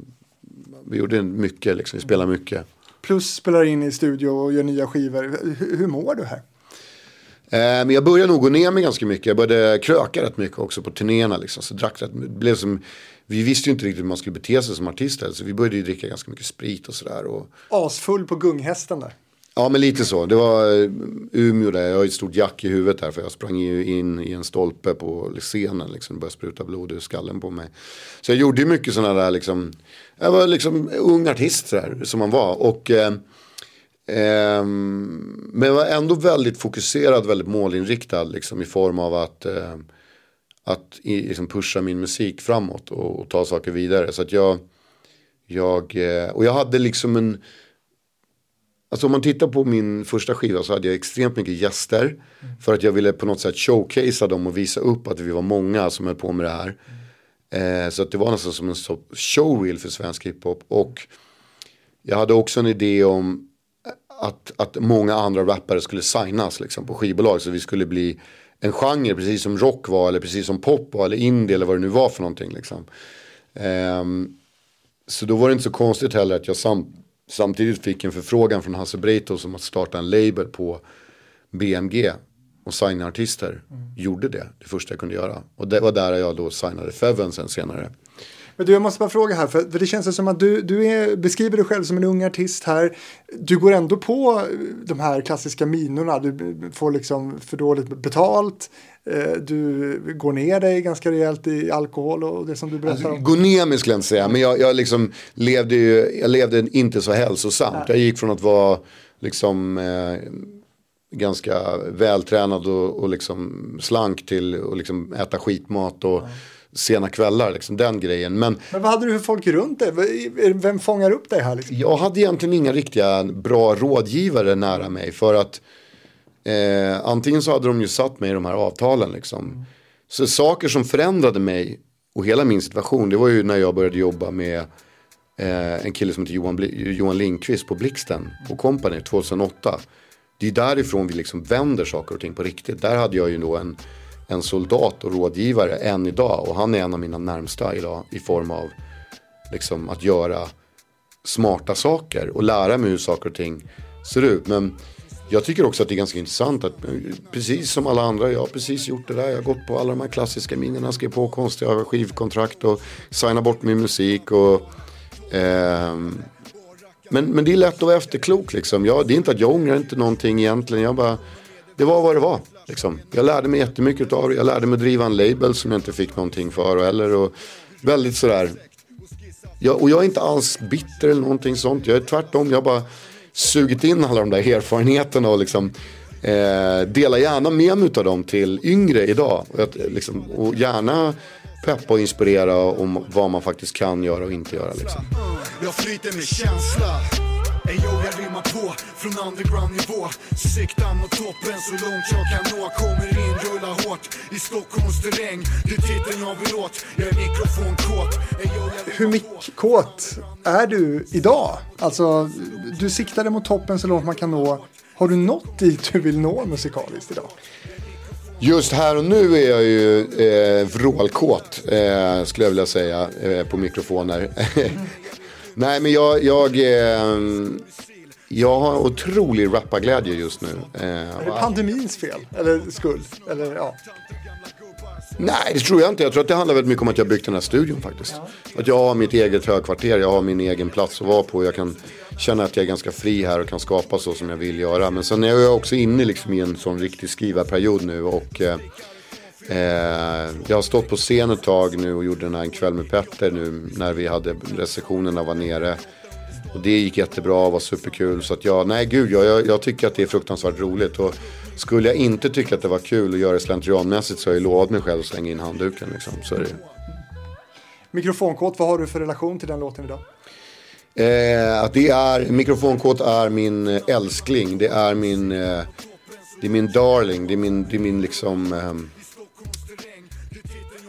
vi gjorde mycket liksom, vi spelade mycket. Plus spelar in i studio och gör nya skivor. Hur, hur mår du här? Eh, men jag började nog gå ner mig ganska mycket. Jag började kröka rätt mycket också på turnéerna. Liksom. Så drack rätt, blev som, vi visste ju inte riktigt hur man skulle bete sig som artist. Så vi började ju dricka ganska mycket sprit och sådär. Och... Asfull på gunghästen där. Ja men lite så. Det var eh, Umeå där. Jag har ett stort jack i huvudet här. För jag sprang ju in i en stolpe på scenen. Liksom. Det började spruta blod ur skallen på mig. Så jag gjorde ju mycket sådana där liksom. Jag var liksom ung artist där, som man var. Och... Eh, Um, men var ändå väldigt fokuserad, väldigt målinriktad liksom, i form av att, uh, att i, liksom pusha min musik framåt och, och, ta saker vidare. Så att jag, jag, uh, och jag hade liksom en, alltså om man tittar på min första skiva så hade jag extremt mycket gäster. Mm. För att jag ville på något sätt showcasea dem och visa upp att vi var många som höll på med det här. Mm. Uh, så att det var nästan som en showreel för svensk hiphop. Och jag hade också en idé om att, att många andra rappare skulle signas liksom, på skivbolag. Så vi skulle bli en genre precis som rock var eller precis som pop var eller indie eller vad det nu var för någonting. Liksom. Um, så då var det inte så konstigt heller att jag sam samtidigt fick en förfrågan från Hasse Breito om att starta en label på BMG och signa artister. Mm. Gjorde det, det första jag kunde göra. Och det var där jag då signade Feven sen senare. Men du, jag måste bara fråga här, för, det känns som att du, du är, beskriver dig själv som en ung artist här. Du går ändå på de här klassiska minorna. Du får liksom för dåligt betalt. Eh, du går ner dig ganska rejält i alkohol och det som du berättar om. Gå ner mig skulle jag inte säga, men jag, jag, liksom levde ju, jag levde inte så hälsosamt. Nej. Jag gick från att vara liksom eh, ganska vältränad och, och liksom slank till att liksom äta skitmat och mm sena kvällar, liksom, den grejen. Men, Men vad hade du för folk runt dig? Vem fångar upp dig här? Liksom? jag hade egentligen inga riktiga bra rådgivare nära mig. För att eh, antingen så hade de ju satt mig i de här avtalen liksom. Så saker som förändrade mig och hela min situation, det var ju när jag började jobba med eh, en kille som heter Johan, Bli- Johan Lindqvist på Blixten på Company 2008. Det är därifrån vi liksom vänder saker och ting på riktigt. Där hade jag ju då en, en soldat och rådgivare än idag och han är en av mina närmsta idag i form av liksom att göra smarta saker och lära mig hur saker och ting ser ut. Men jag tycker också att det är ganska intressant att precis som alla andra, jag har precis gjort det där. Jag har gått på alla de här klassiska minnena, Skrivit på konstiga skivkontrakt och signat bort min musik. Och, eh, men, men det är lätt att vara efterklok liksom. Jag, det är inte att jag ångrar inte någonting egentligen. Jag bara, det var vad det var. Liksom. Jag lärde mig jättemycket av det. Jag lärde mig att driva en label som jag inte fick någonting för heller. Och väldigt sådär jag, och jag är inte alls bitter eller någonting sånt. Jag är tvärtom, jag har bara sugit in alla de där erfarenheterna och liksom eh, delar gärna med mig av dem till yngre idag. Och, jag, liksom, och gärna peppa och inspirera om vad man faktiskt kan göra och inte göra. Liksom. Jag flyter med känsla Ey yo, jag rimmar på från underground nivå Siktar mot toppen så långt jag kan nå Kommer in, rullar hårt i Stockholms terräng Det är titeln av en låt, jag är mikrofonkåt Ey yo, jag Hur mickkåt är du idag? Alltså, du siktade mot toppen så långt man kan nå. Har du nått dit du vill nå musikaliskt idag? Just här och nu är jag ju eh, vrålkåt, eh, skulle jag vilja säga, eh, på mikrofoner. Nej, men jag, jag, eh, jag har otrolig rapparglädje just nu. Eh, Är det pandemins fel? Eller skuld? Eller ja. Nej, det tror jag inte. Jag tror att det handlar väldigt mycket om att jag har byggt den här studion faktiskt. Att jag har mitt eget högkvarter, jag har min egen plats att vara på. Jag kan känna att jag är ganska fri här och kan skapa så som jag vill göra. Men sen är jag också inne liksom i en sån riktig skrivarperiod nu. Och eh, eh, jag har stått på scen ett tag nu och gjorde den här En kväll med Petter nu när vi hade recensionerna var nere. Och det gick jättebra och var superkul. Så att jag, nej gud, jag, jag, jag tycker att det är fruktansvärt roligt. Och skulle jag inte tycka att det var kul att göra det slentrianmässigt så har jag lovat mig själv att slänga in handduken. Liksom. Så är det. Mikrofonkåt, vad har du för relation till den låten idag? Eh, att det är, mikrofonkåt är min eh, älskling. Det är min, eh, det är min darling. Det är min, det är min liksom, ehm,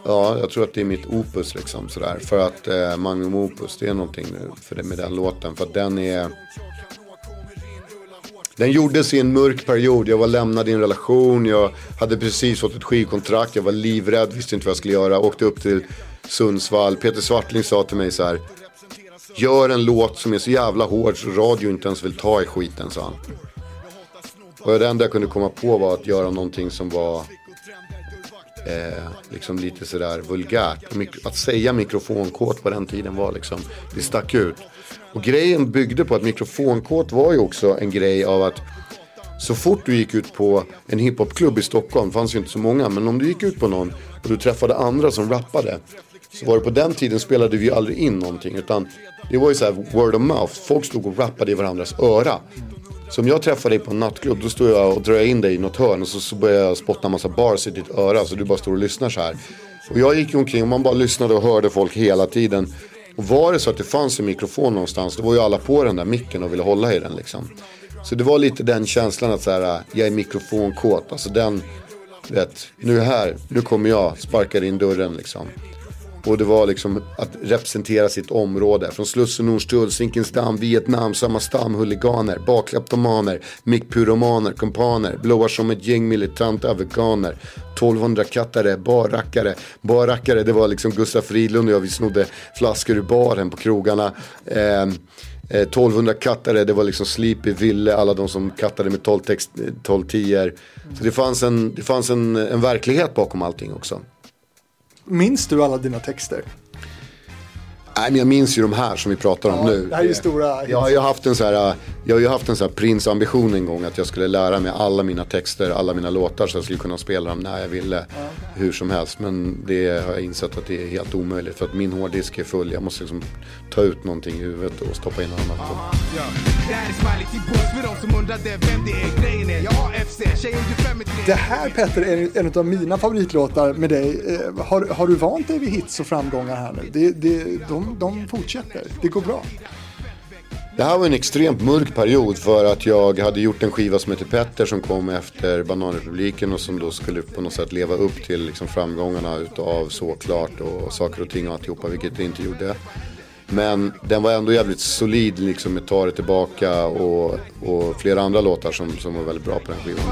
ja jag tror att det är mitt opus liksom sådär. För att eh, Magnum Opus, det är någonting nu för det, med den låten. För att den är, den gjordes i en mörk period. Jag var lämnad i en relation. Jag hade precis fått ett skivkontrakt. Jag var livrädd, visste inte vad jag skulle göra. Åkte upp till Sundsvall. Peter Swartling sa till mig så här. Gör en låt som är så jävla hård så radio inte ens vill ta i skiten, sa han. Och det enda jag kunde komma på var att göra någonting som var eh, liksom lite sådär vulgärt. Mik- Att säga mikrofonkåt på den tiden var liksom, det stack ut. Och grejen byggde på att mikrofonkåt var ju också en grej av att så fort du gick ut på en hiphopklubb i Stockholm, fanns ju inte så många, men om du gick ut på någon och du träffade andra som rappade. Så var det på den tiden spelade vi ju aldrig in någonting utan det var ju så här word of mouth. Folk stod och rappade i varandras öra. Så om jag träffar dig på en nattklubb då står jag och drar in dig i något hörn och så, så börjar jag spotta en massa bars i ditt öra så du bara står och lyssnar så här. Och jag gick ju omkring och man bara lyssnade och hörde folk hela tiden. Och var det så att det fanns en mikrofon någonstans då var ju alla på den där micken och ville hålla i den liksom. Så det var lite den känslan att så här, jag är mikrofonkåt. Alltså den, du vet, nu är här, nu kommer jag, sparkar in dörren liksom. Och det var liksom att representera sitt område. Från Slussen, Nordstull, Zinkensdamm, Vietnam, samma stam, huliganer, bakkleptomaner, mickpyromaner, kumpaner, blåar som ett gäng militanta veganer. 1200 kattare, barrackare. Barrackare, det var liksom Gustaf Fridlund och jag, vi snodde flaskor ur baren på krogarna. Eh, eh 1200 kattare, det var liksom Sleepy, Ville, alla de som kattade med 12, text, eh, 12 tior. Så det fanns, en, det fanns en, en verklighet bakom allting också. Minns du alla dina texter? Nej, men jag minns ju de här som vi pratar om Ja, nu. det här är ju stora Jag har ju haft en så här, jag har ju haft en så här prinsambition en gång att jag skulle lära mig alla mina texter, alla mina låtar så jag skulle kunna spela dem när jag ville. hur som helst. Men det har jag insett att det är helt omöjligt. För att min hårddisk är full. Jag måste liksom ta ut någonting i huvudet och stoppa in annat. Ja. Det här är Smiley till buss för de som undrade vem det är grejen är. Jag har FC, tjejen du fem Det här Petter är en av mina favoritlåtar med dig. Eh, har, har du vant dig vid hits och framgångar här nu? Det, det, de, de fortsätter, det går bra. Det här var en extremt mörk period för att jag hade gjort en skiva som heter Petter som kom efter Bananrepubliken och som då skulle på något sätt leva upp till liksom framgångarna utav Såklart och Saker och Ting och alltihopa, vilket det inte gjorde. Men den var ändå jävligt solid liksom med Ta det tillbaka och, och flera andra låtar som, som var väldigt bra på den skivan.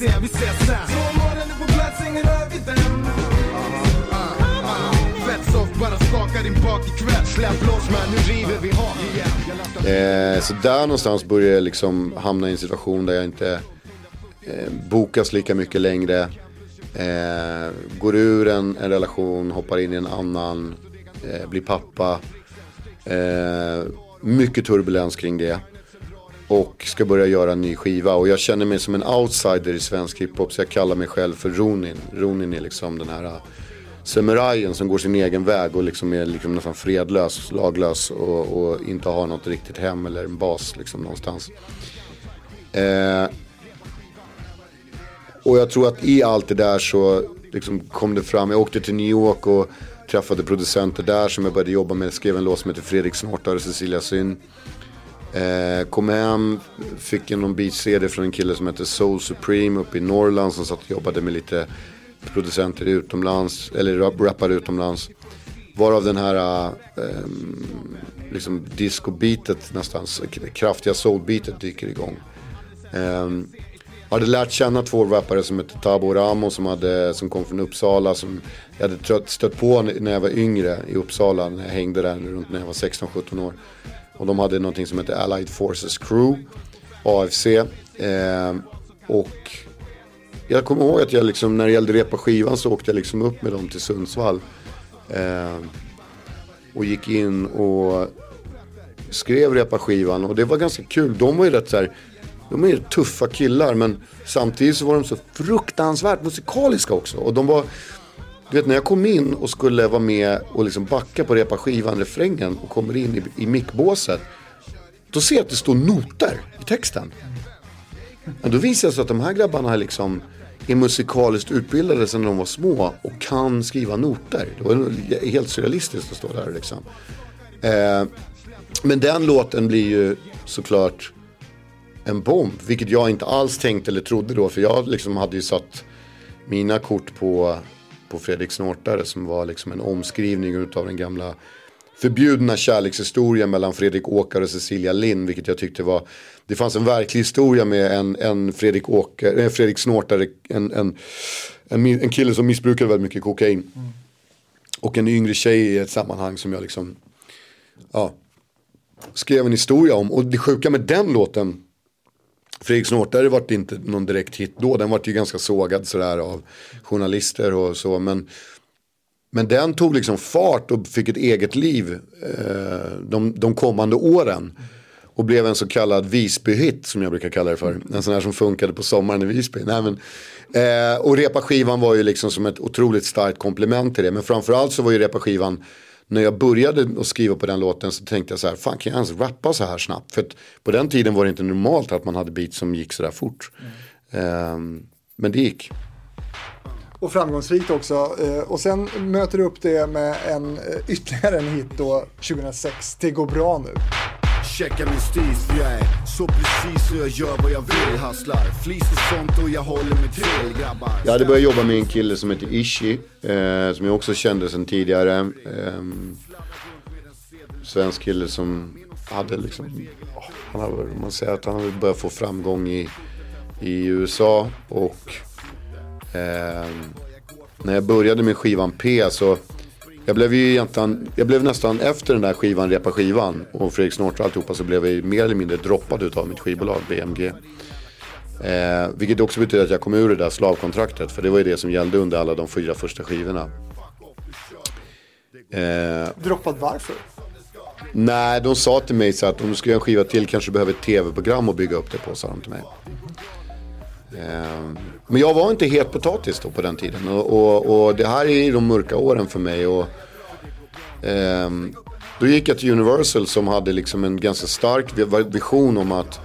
AFC, vi ses sen. skaka din bak ikväll. Släpp loss man, nu river vi hak igen. Eh, så där någonstans börjar jag liksom hamna i en situation där jag inte eh, bokas lika mycket längre. Eh, går ur en, en, relation, hoppar in i en annan, eh, blir pappa. Eh, mycket turbulens kring det. Och ska börja göra en ny skiva. Och jag känner mig som en outsider i svensk hiphop. Så jag kallar mig själv för Ronin. Ronin är liksom den här äh, samurajen som går sin egen väg och liksom är liksom nästan fredlös, laglös och, och, inte har något riktigt hem eller en bas liksom någonstans. Eh, och jag tror att i allt det där så liksom kom det fram, jag åkte till New York och träffade producenter där som jag började jobba med, skrev en låt som heter Fredrik Snortar och Cecilia Syn. Eh, kom hem, fick en någon beat-CD från en kille som heter Soul Supreme uppe i Norrland som satt och jobbade med lite producenter utomlands, eller rappare utomlands. Varav den här eh, liksom disco-beatet nästan, kraftiga soul-beatet dyker igång. Eh, jag hade lärt känna två rappare som hette Tabo Ramo som, hade, som kom från Uppsala. Som jag hade stött på när jag var yngre i Uppsala. När jag hängde där runt när jag var 16-17 år. Och de hade någonting som hette Allied Forces Crew, AFC. Eh, och jag kommer ihåg att jag liksom, när det gällde repa skivan så åkte jag liksom upp med dem till Sundsvall. Eh, och gick in och skrev repa skivan och det var ganska kul. De var ju rätt så här, de är ju tuffa killar men samtidigt så var de så fruktansvärt musikaliska också. Och de var, du vet när jag kom in och skulle vara med och liksom backa på repa skivan, refrängen och kommer in i, i mickbåset. Då ser jag att det står noter i texten. Men då visar det sig att de här grabbarna liksom är musikaliskt utbildade sedan de var små och kan skriva noter. Det var helt surrealistiskt att stå där liksom. Eh, men den låten blir ju såklart en bomb. Vilket jag inte alls tänkte eller trodde då. För jag liksom hade ju satt mina kort på, på Fredrik Snortare som var liksom en omskrivning av den gamla förbjudna kärlekshistorien mellan Fredrik Åkare och Cecilia Lind. Vilket jag tyckte var, det fanns en verklig historia med en, en Fredrik, Åker, äh, Fredrik Snortare, en, en, en, en kille som missbrukade väldigt mycket kokain. Mm. Och en yngre tjej i ett sammanhang som jag liksom, ja, skrev en historia om. Och det sjuka med den låten, Fredrik Snortare vart inte någon direkt hit då. Den vart ju ganska sågad sådär av journalister och så. Men men den tog liksom fart och fick ett eget liv eh, de, de kommande åren. Och blev en så kallad Visby-hit som jag brukar kalla det för. En sån här som funkade på sommaren i Visby. Nej, men, eh, och repa-skivan var ju liksom som ett otroligt starkt komplement till det. Men framförallt så var ju repa-skivan, när jag började att skriva på den låten så tänkte jag så här, fan kan jag ens rappa så här snabbt? För på den tiden var det inte normalt att man hade beats som gick så där fort. Mm. Eh, men det gick och framgångsrikt också. Eh, och sen möter du upp det med en, eh, ytterligare en hit då 2006, Det går bra nu. Checka min stis för jag är så precis och jag gör vad jag vill Hasslar flis och sånt och jag håller mig till grabbar. Jag hade börjat jobba med en kille som heter Ishi eh, Som jag också kände sedan tidigare. Eh, Svensk kille som hade liksom han hade, Man säger att han hade börjat få framgång i, i USA och Eh, när jag började med skivan P så jag blev ju egentligen, jag blev nästan efter den där skivan, repa skivan och Fredrik Snortre och alltihopa så blev jag mer eller mindre droppad utav mitt skivbolag BMG. Eh, vilket också betyder att jag kom ur det där slavkontraktet för det var ju det som gällde under alla de fyra första skivorna. Eh, droppad varför? Nej, de sa till mig så att om du ska göra en skiva till kanske du behöver ett tv-program att bygga upp det på, sa de till mig. Ehm, men jag var inte het potatis då på den tiden. Och, och, och det här är de mörka åren för mig. Och, ehm, då gick jag till Universal som hade liksom en ganska stark vision om att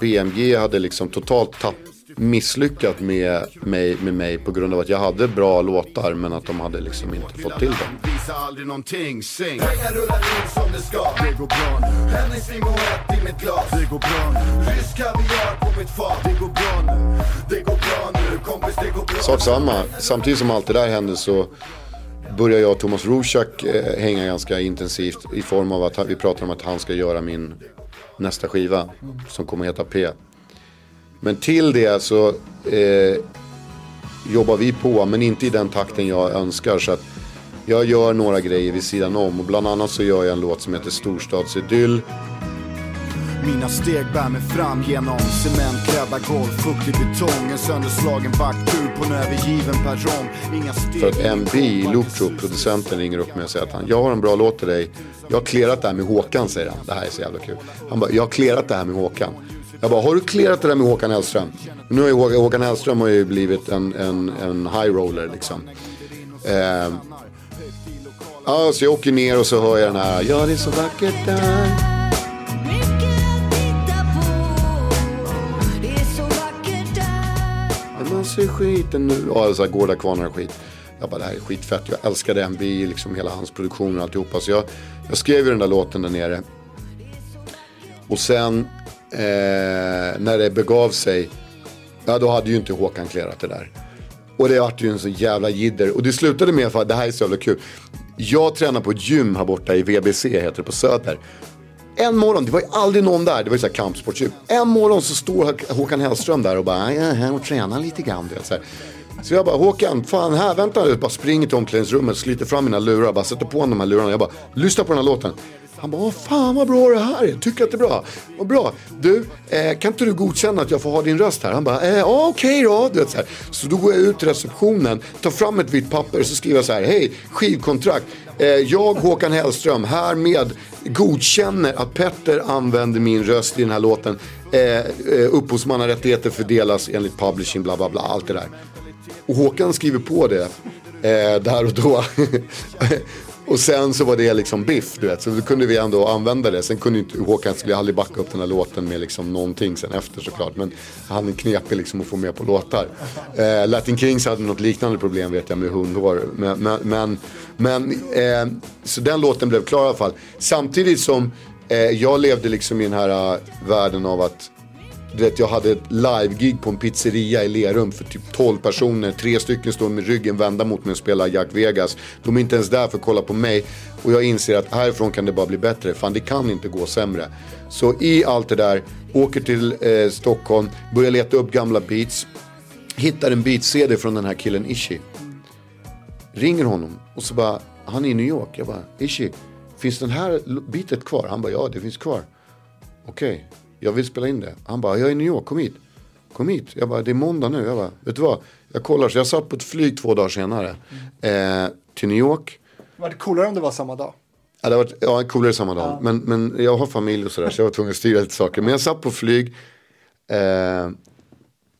BMG hade liksom totalt tappat misslyckat med mig, med mig på grund av att jag hade bra låtar men att de hade liksom inte fått till dem. Visa aldrig någonting, sing. Pengar rullar in som det ska. Det går bra nu ett i mitt glas. Det går bra nu Rysk kaviar på mitt fat. Det går bra nu Det går bra nu kompis, det går bra. Sak samma, samtidigt som allt det där hände så började jag och Thomas Rorschach eh, hänga ganska intensivt i form av att vi pratar om att han ska göra min nästa skiva som kommer heta P. Men till det så eh, jobbar vi på, men inte i den takten jag önskar. Så att jag gör några grejer vid sidan om och bland annat så gör jag en låt som heter Storstadsidyll. Mina steg bär mig fram genom cementklädda golv, fuktig betong En sönderslagen backtur på en övergiven perrong Inga steg För att MB i producenten, ringer upp mig och säger att han, jag har en bra låt till dig. Jag har clearat det här med Håkan, säger han. Det här är så jävla kul. Han bara, jag har clearat det här med Håkan. Jag bara, har du clearat det där med Håkan Hellström? Nu har ju Håkan, Håkan Hellström har ju blivit en, en, en high roller liksom. Eh, ja, så jag åker ner och så hör jag den här, ja det är så vackert där. Mycket att på Det är så vackert där Man ser skiten nu. Ja, så här Gårda Kvarnar och skit. Jag bara, det här är skitfett. Jag älskar den vi liksom hela hans produktion och alltihopa. Så jag, jag skrev ju den där låten där nere. Och sen eh, när det begav sig. Ja, då hade ju inte Håkan klerat det där. Och det vart ju en så jävla jidder. Och det slutade med att det här är så jävla kul. Jag tränar på ett gym här borta i VBC, heter det på Söder. En morgon, det var ju aldrig någon där, det var ju såhär kampsportsgym. En morgon så står Håkan Hellström där och bara, jag är här och tränar lite grann. du vet, Så, här så jag bara, Håkan, fan här, vänta nu. Bara springer till omklädningsrummet, sliter fram mina lurar, bara sätter på honom de här lurarna. Jag bara, lyssna på den här låten. Han bara, fan vad bra det här är, tycker att det är bra. Vad bra. Du, eh, kan inte du godkänna att jag får ha din röst här? Han bara, eh, ja, okej då. Du vet, så, här. så då går jag ut till receptionen, tar fram ett vitt papper och så skriver jag så här, hej, skivkontrakt. Eh, jag, Håkan Hellström, härmed godkänner att Petter använder min röst i den här låten. Eh, eh, upphovsmannarättigheter fördelas enligt publishing, bla bla bla, allt det där. Och Håkan skriver på det eh, där och då. och sen så var det liksom biff, du vet. Så då kunde vi ändå använda det. Sen kunde inte Håkan skulle aldrig backa upp den här låten med liksom någonting sen efter såklart. Men han är knepig liksom att få med på låtar. Eh, Latin Kings hade något liknande problem vet jag med hundhår. Men, men, men, men eh, så den låten blev klar i alla fall. Samtidigt som eh, jag levde liksom i den här uh, världen av att du vet, jag hade ett live-gig på en pizzeria i Lerum för typ 12 personer. Tre stycken står med ryggen vända mot mig och spelar Jack Vegas. De är inte ens där för att kolla på mig. Och jag inser att härifrån kan det bara bli bättre. Fan, det kan inte gå sämre. Så i allt det där, åker till eh, Stockholm, börjar leta upp gamla beats. Hittar en beat-CD från den här killen Ishi. Ringer honom och så bara, han är i New York. Jag bara, Ishi, finns den här beatet kvar? Han bara, ja det finns kvar. Okej, jag vill spela in det. Han bara, jag är i New York, kom hit. Kom hit. Jag bara, det är måndag nu. Jag bara, vet du vad? Jag kollar, så jag satt på ett flyg två dagar senare. Eh, till New York. Var det coolare om det var samma dag? Ja, det varit ja, coolare samma dag. Men, men jag har familj och sådär så jag var tvungen att styra lite saker. Men jag satt på flyg. Eh,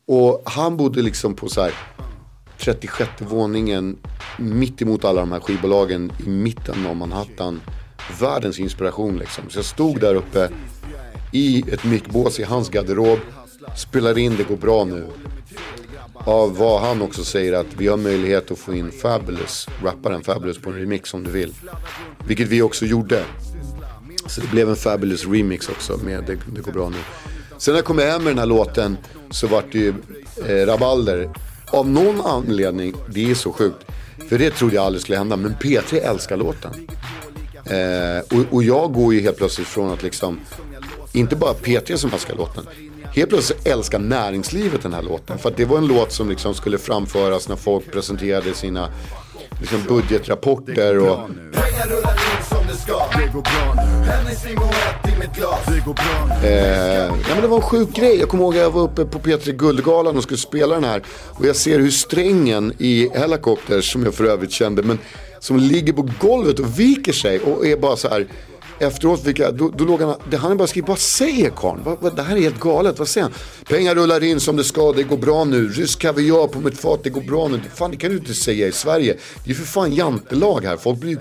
och han bodde liksom på så här 36 våningen mitt emot alla de här skivbolagen i mitten av Manhattan. Världens inspiration liksom. Så jag stod där uppe i ett mickbås i hans garderob. Spelar in Det går bra nu. Av vad han också säger att vi har möjlighet att få in Fabulous, rapparen Fabulous på en remix om du vill. Vilket vi också gjorde. Så det blev en Fabulous remix också med Det, det går bra nu. Sen när jag kom hem med den här låten så vart det ju eh, rabalder. Av någon anledning, det är så sjukt. För det trodde jag aldrig skulle hända, men P3 älskar låten. Eh, och, och jag går ju helt plötsligt från att liksom, inte bara P3 som älskar låten. Helt plötsligt älskar näringslivet den här låten. För att det var en låt som liksom skulle framföras när folk presenterade sina liksom budgetrapporter och Eh, ja, men det var en sjuk grej. Jag kommer ihåg att jag var uppe på P3 Guldgalan och skulle spela den här. Och jag ser hur strängen i Helicopters, som jag för övrigt kände, men som ligger på golvet och viker sig och är bara så här efteråt fick jag, då, då låg han, det, han bara skrivit, vad säger karln? Vad, vad, det här är helt galet, vad säger han? Pengar rullar in som det ska, det går bra nu. Rysk kaviar på mitt fat, det går bra nu. Fan det kan du inte säga i Sverige. Det är för fan jantelag här. Folk blir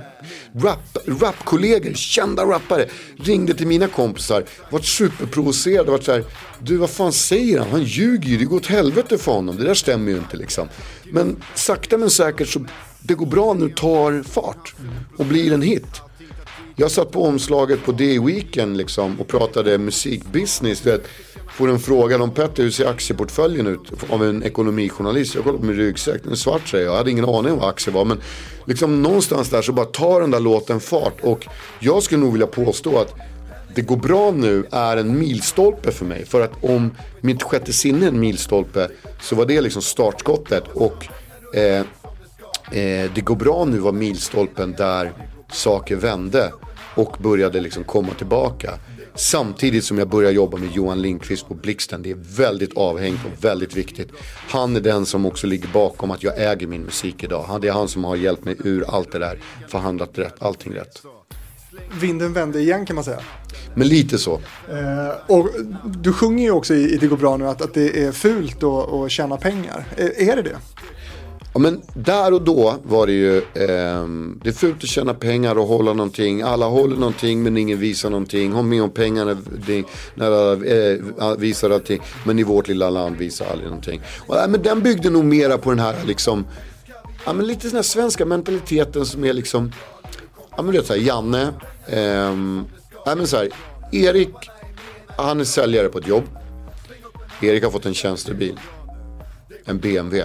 rap, rapkollegor, kända rappare. Ringde till mina kompisar, vart superprovocerade, vart så här, du vad fan säger han? Han ljuger ju, det går åt helvete för honom. Det där stämmer ju inte liksom. Men sakta men säkert så, det går bra nu, tar fart och blir en hit. Jag satt på omslaget på D-weekend liksom och pratade musikbusiness. Vet, får en fråga om Petter, hur ser aktieportföljen ut? Av en ekonomijournalist. Jag kollar på min ryggsäck, den är svart säger jag. Jag hade ingen aning om vad aktier var. Men liksom någonstans där så bara tar den där låten fart. Och jag skulle nog vilja påstå att det går bra nu är en milstolpe för mig. För att om mitt sjätte sinne är en milstolpe så var det liksom startskottet. Och eh, eh, det går bra nu var milstolpen där saker vände och började liksom komma tillbaka. Samtidigt som jag börjar jobba med Johan Lindqvist på Blixten. Det är väldigt avhängigt och väldigt viktigt. Han är den som också ligger bakom att jag äger min musik idag. Det är han som har hjälpt mig ur allt det där. Förhandlat rätt, allting rätt. Vinden vände igen kan man säga. Men lite så. Eh, och du sjunger ju också i, i Det går bra nu att, att det är fult att, att tjäna pengar. Eh, är det det? Ja, men där och då var det ju, eh, det är fult att tjäna pengar och hålla någonting. Alla håller någonting men ingen visar någonting. Har med om pengarna det- när alla eh, visar allting. Men i vårt lilla land visar aldrig någonting. Och, eh, men den byggde nog mera på den här liksom, ja men lite den här svenska mentaliteten som är liksom, ja men du vet såhär Janne, ehm, ja men så här, Erik, han är säljare på ett jobb. Erik har fått en tjänstebil. En BMW.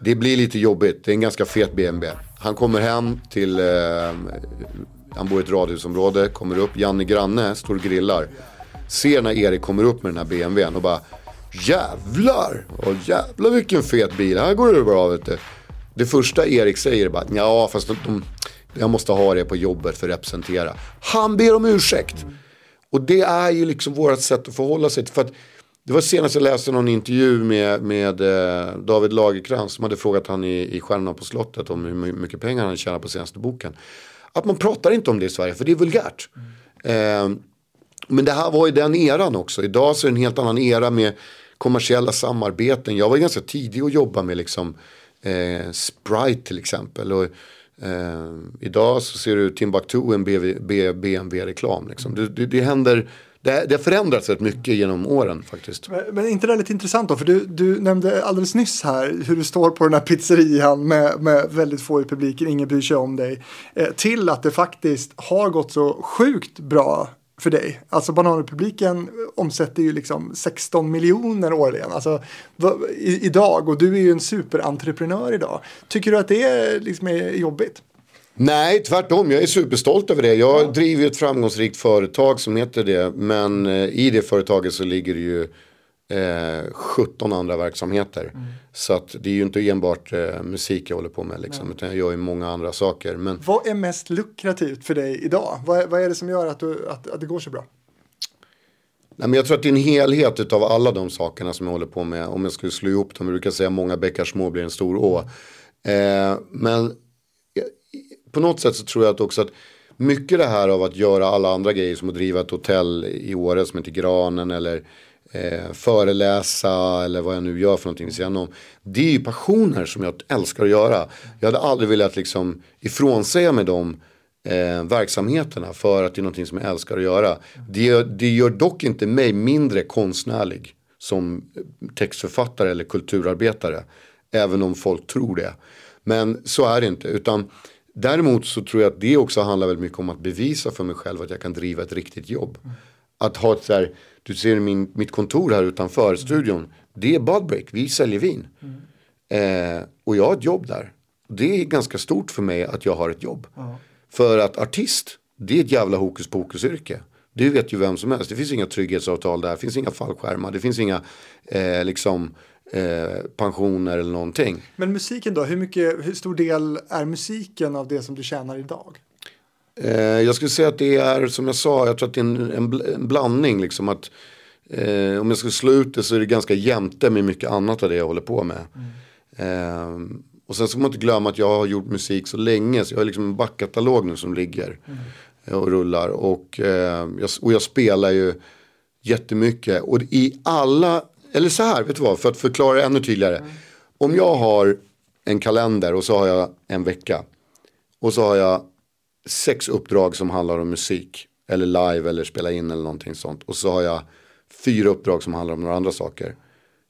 Det blir lite jobbigt. Det är en ganska fet BMW. Han kommer hem till, eh, han bor i ett radhusområde, kommer upp. Janne granne står och grillar. Ser när Erik kommer upp med den här BMWn och bara Jävlar! Och jävlar vilken fet bil, här går det bra vet du. Det första Erik säger är bara ja fast de, de, jag måste ha det på jobbet för att representera. Han ber om ursäkt. Och det är ju liksom vårt sätt att förhålla sig till. För att det var senast jag läste någon intervju med, med eh, David Lagercrantz som hade frågat han i, i Stjärnorna på slottet om hur mycket pengar han tjänar på senaste boken. Att man pratar inte om det i Sverige för det är vulgärt. Eh, men det här var ju den eran också. Idag så är det en helt annan era med kommersiella samarbeten. Jag var ganska tidig att jobba med liksom eh, Sprite till exempel. Och, eh, idag så ser du Timbuktu en BMW-reklam. Liksom. Det, det, det händer, det, det har förändrats rätt mycket genom åren faktiskt. Men, men inte det lite intressant då? För du, du nämnde alldeles nyss här hur du står på den här pizzerian med, med väldigt få i publiken, ingen bryr sig om dig. Eh, till att det faktiskt har gått så sjukt bra för dig. Alltså Bananrepubliken omsätter ju liksom 16 miljoner årligen. Alltså, i, idag och du är ju en superentreprenör idag. Tycker du att det eh, liksom är jobbigt? Nej, tvärtom. Jag är superstolt över det. Jag driver ju ett framgångsrikt företag som heter det. Men eh, i det företaget så ligger det ju eh, 17 andra verksamheter. Så att det är ju inte enbart eh, musik jag håller på med. Liksom, utan jag gör ju många andra saker. Men Vad är mest lukrativt för dig idag? Vad, är- vad är det som gör att, du, att, att det går så bra? Nej, men jag tror att det är en helhet av alla de sakerna som jag håller på med. Om jag skulle slå ihop dem. Jag brukar säga många bäckar små blir en stor å. Eh, men på något sätt så tror jag att också att mycket det här av att göra alla andra grejer som att driva ett hotell i Åre som heter Granen eller eh, föreläsa eller vad jag nu gör för någonting vid sidan om. Det är ju passioner som jag älskar att göra. Jag hade aldrig velat liksom ifrånsäga mig dem eh, verksamheterna för att det är någonting som jag älskar att göra. Det, det gör dock inte mig mindre konstnärlig som eh, textförfattare eller kulturarbetare. Även om folk tror det. Men så är det inte. Utan däremot så tror jag att det också handlar väldigt mycket om att bevisa för mig själv att jag kan driva ett riktigt jobb. Att ha ett så här, du ser min, mitt kontor här utanför studion. Det är Budbreak, vi säljer vin. Eh, och jag har ett jobb där. Det är ganska stort för mig att jag har ett jobb. För att artist, det är ett jävla hokus pokus yrke. Det vet ju vem som helst. Det finns inga trygghetsavtal där. Det finns inga fallskärmar. Det finns inga eh, liksom, eh, pensioner eller någonting. Men musiken då, hur, mycket, hur stor del är musiken av det som du tjänar idag? Eh, jag skulle säga att det är som jag sa, jag tror att det är en, en, en blandning. Liksom att, eh, om jag skulle slå ut det så är det ganska jämte med mycket annat av det jag håller på med. Eh, och sen ska man inte glömma att jag har gjort musik så länge. Så jag har liksom en backkatalog nu som ligger. och rullar. Och, eh, jag, och jag spelar ju jättemycket. Och i alla, eller så här, vet du vad, för att förklara det ännu tydligare. Om jag har en kalender och så har jag en vecka. Och så har jag sex uppdrag som handlar om musik. Eller live eller spela in eller någonting sånt. Och så har jag fyra uppdrag som handlar om några andra saker.